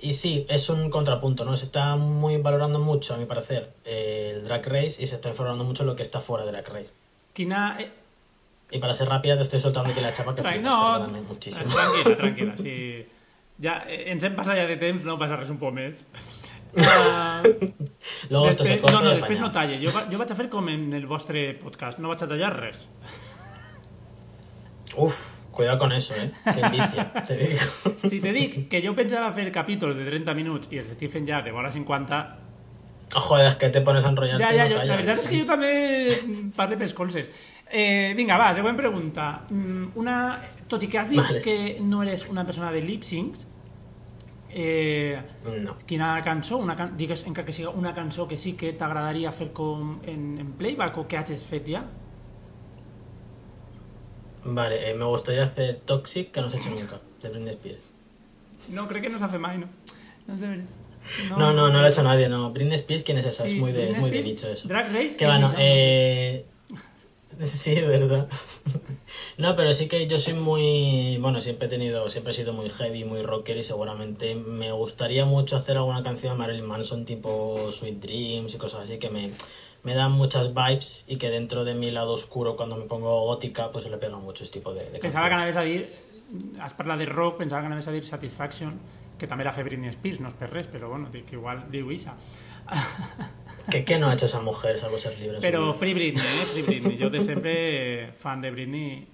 [SPEAKER 3] Y sí, es un contrapunto, ¿no? Se está muy valorando mucho, a mi parecer, el Drag Race y se está valorando mucho lo que está fuera de Drag Race.
[SPEAKER 1] Quina... Eh,
[SPEAKER 3] Y para ser rápida te estoy soltando aquí la chapa que flipas,
[SPEAKER 1] no,
[SPEAKER 3] muchísimo.
[SPEAKER 1] tranquil·la, tranquil·la. Sí. Ja, eh, ens hem passat ja de temps, no passa res un poc més. Uh,
[SPEAKER 3] se corta
[SPEAKER 1] no, no, després no talle. Jo, jo vaig a fer com en el vostre podcast, no vaig a tallar res.
[SPEAKER 3] Uf, cuidado con eso, ¿eh? Qué envidia, te digo.
[SPEAKER 1] Si te dic que jo pensava fer capítols de 30 minuts i els estic fent ja de vora 50,
[SPEAKER 3] Joder, es que te pones a enrollarte
[SPEAKER 1] ja,
[SPEAKER 3] y
[SPEAKER 1] ja,
[SPEAKER 3] no
[SPEAKER 1] la veritat és que jo també parle pels colzes. Eh, vinga, va, següent pregunta. Mm, Una, tot i que has dit
[SPEAKER 3] Vale.
[SPEAKER 1] que no eres una persona de lip syncs, eh,
[SPEAKER 3] No.
[SPEAKER 1] quina cançó, una can... digues encara que siga una cançó que sí que t'agradaria fer com en, en playback o que hagis fet ja?
[SPEAKER 3] Vale, eh, me gustaría hacer Toxic, que no se ha hecho nunca, de Britney Spears.
[SPEAKER 1] No, crec que no s'ha fet mai, no. No de
[SPEAKER 3] No, no, no lo ha hecho nadie, no. Britney Spears, ¿quién es esa?
[SPEAKER 1] Sí,
[SPEAKER 3] es muy de,
[SPEAKER 1] Britney
[SPEAKER 3] muy de nicho eso.
[SPEAKER 1] Drag Race.
[SPEAKER 3] Que bueno, eh... Sí, es verdad. No, pero sí que yo soy muy, bueno, siempre he tenido, siempre he sido muy heavy, muy rocker y seguramente me gustaría mucho hacer alguna canción de Marilyn Manson tipo Sweet Dreams y cosas así que me, me dan muchas vibes y que dentro de mi lado oscuro cuando me pongo gótica pues se le pega mucho este tipo de, de
[SPEAKER 1] Pensava que
[SPEAKER 3] canciones.
[SPEAKER 1] anaves a dir, has parlat de rock, pensava que anaves a dir Satisfaction, que també era fer Britney Spears, no és per res, però bueno, que igual diu Isa.
[SPEAKER 3] ¿Qué, qué no ha hecho esa mujer salvo ser libre? vida?
[SPEAKER 1] Free Britney, eh? Free Britney. Jo de sempre eh, fan de Britney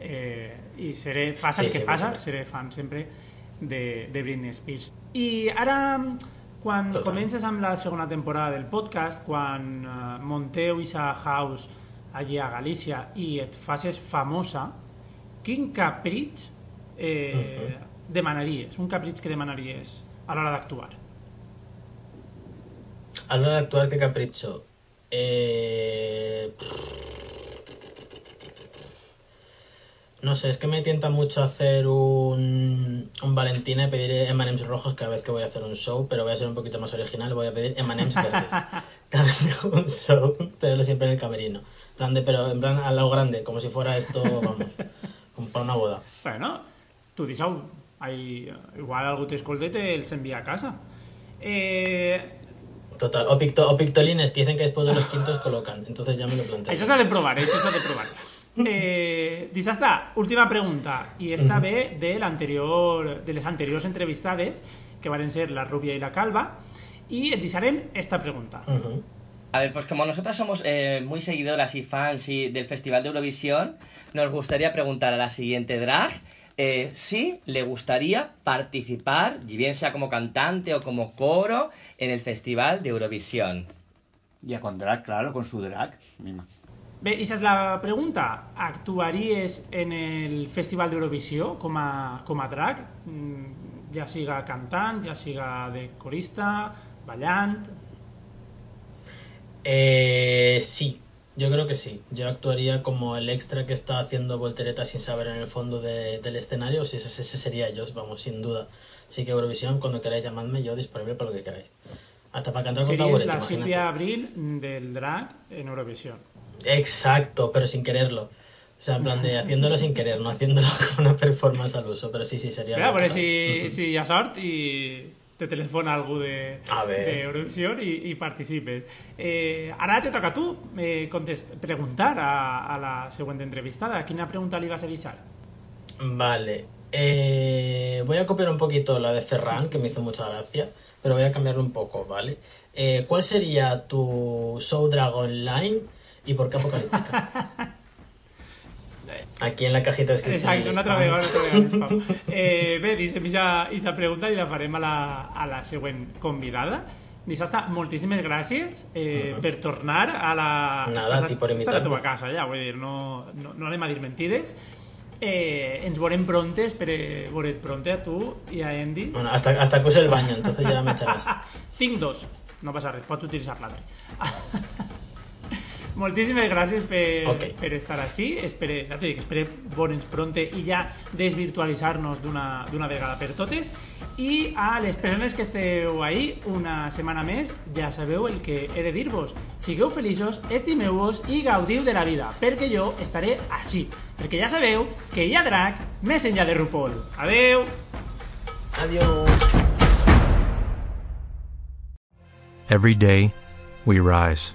[SPEAKER 1] eh, i seré, faça
[SPEAKER 3] Sí,
[SPEAKER 1] el que
[SPEAKER 3] sí, sí.
[SPEAKER 1] seré fan sempre de, de Britney Spears. I ara, quan
[SPEAKER 3] Total.
[SPEAKER 1] comences amb la segona temporada del podcast, quan eh, monteu Isa House allí a Galícia i et faces famosa, quin capritx eh, demanaries? Un capritx que demanaries a l'hora d'actuar?
[SPEAKER 3] A la hora de actuar, ¿qué capricho? Eh... No sé, es que me tienta mucho hacer un, un Valentina y pedir M&M's rojos cada vez que voy a hacer un show, pero voy a ser un poquito más original, voy a pedir M&M's verdes. Cada vez que hago un show, tenerlo siempre en el camerino. En plan de- pero en plan a lo grande, como si fuera esto, vamos, como para una boda.
[SPEAKER 1] Bueno, tu disseu, ai, igual algú t'escolta i te'ls envia a casa. Eh,
[SPEAKER 3] Total, o, picto- o pictolines que dicen que después de los quintos colocan, entonces ya me lo planteo.
[SPEAKER 1] això s'ha de provar, eh? això s'ha de provar. Eh, dissabte, última pregunta, i esta ve de, l'anterior, de les anteriors entrevistades, que van ser la rubia i la calva, i et deixarem esta pregunta.
[SPEAKER 4] A ver, pues como nosotras somos eh, muy seguidoras y fans y del Festival de Eurovisión, nos gustaría preguntar a la siguiente drag eh, si le gustaría participar, y bien sea como cantante o como coro, en el Festival de Eurovisión.
[SPEAKER 5] Ya con drag, claro, con su drag.
[SPEAKER 1] Bé, i és la pregunta. Actuaries en el Festival d'Eurovisió com, a, com a drag? Mm, Ja siga cantant, ja siga de corista, ballant...
[SPEAKER 3] Eh, sí, yo creo que sí. Yo actuaría como el extra que está haciendo volteretas sin saber en el fondo de- del escenario. Si ese, ese sería yo, vamos, sin duda. Así que Eurovisión, cuando queráis llamadme, yo disponible para lo que queráis. Hasta para cantar con taburete,
[SPEAKER 1] la
[SPEAKER 3] imagínate.
[SPEAKER 1] Sílvia Abril del drag en Eurovisión.
[SPEAKER 3] Exacto, pero sin quererlo. O sea, en plan de haciéndolo sin querer, no haciéndolo con una performance al uso. Pero sí, sí, sería...
[SPEAKER 1] Veure
[SPEAKER 3] natural.
[SPEAKER 1] si, si i te telefona algú de, de i, i participes. Eh, ara te toca a tu eh, contest, preguntar a, a la següent entrevistada. Quina pregunta li vas a deixar?
[SPEAKER 3] Vale. Eh, voy a copiar un poquito la de Ferran, que me hizo mucha gracia, pero voy a cambiarlo un poco, ¿vale? Eh, ¿Cuál sería tu show drag online y por qué apocalíptica? Aquí en la cajita de descripción.
[SPEAKER 1] Exacte, una altra vegada, una altra vegada. Eh, bé, deixem aquesta pregunta i la farem a la, a la següent convidada. Dissabte, moltíssimes gràcies eh, per tornar a la...
[SPEAKER 3] Nada, a ti por
[SPEAKER 1] Estàs a
[SPEAKER 3] invitarme.
[SPEAKER 1] teva casa, ja, vull dir, no, no, no anem a dir mentides. Eh, ens veurem pronte, espero veure't pronte a tu i a Andy.
[SPEAKER 3] Bueno, hasta, hasta que use el baño, entonces ya me echarás.
[SPEAKER 1] Tinc dos, no passa res, pots utilitzar l'altre. Moltíssimes gràcies per,
[SPEAKER 3] Ok.
[SPEAKER 1] per estar així. Espere, ja que espere veure'ns pronte i ja desvirtualitzar-nos d'una d'una vegada per totes. I a les persones que esteu ahí una setmana més, ja sabeu el que he de dir-vos. Sigueu feliços, estimeu-vos i gaudiu de la vida, perquè jo estaré així. Perquè ja sabeu que hi ha drac més enllà de RuPaul. Adeu!
[SPEAKER 3] Adiós.
[SPEAKER 6] Every day, we rise,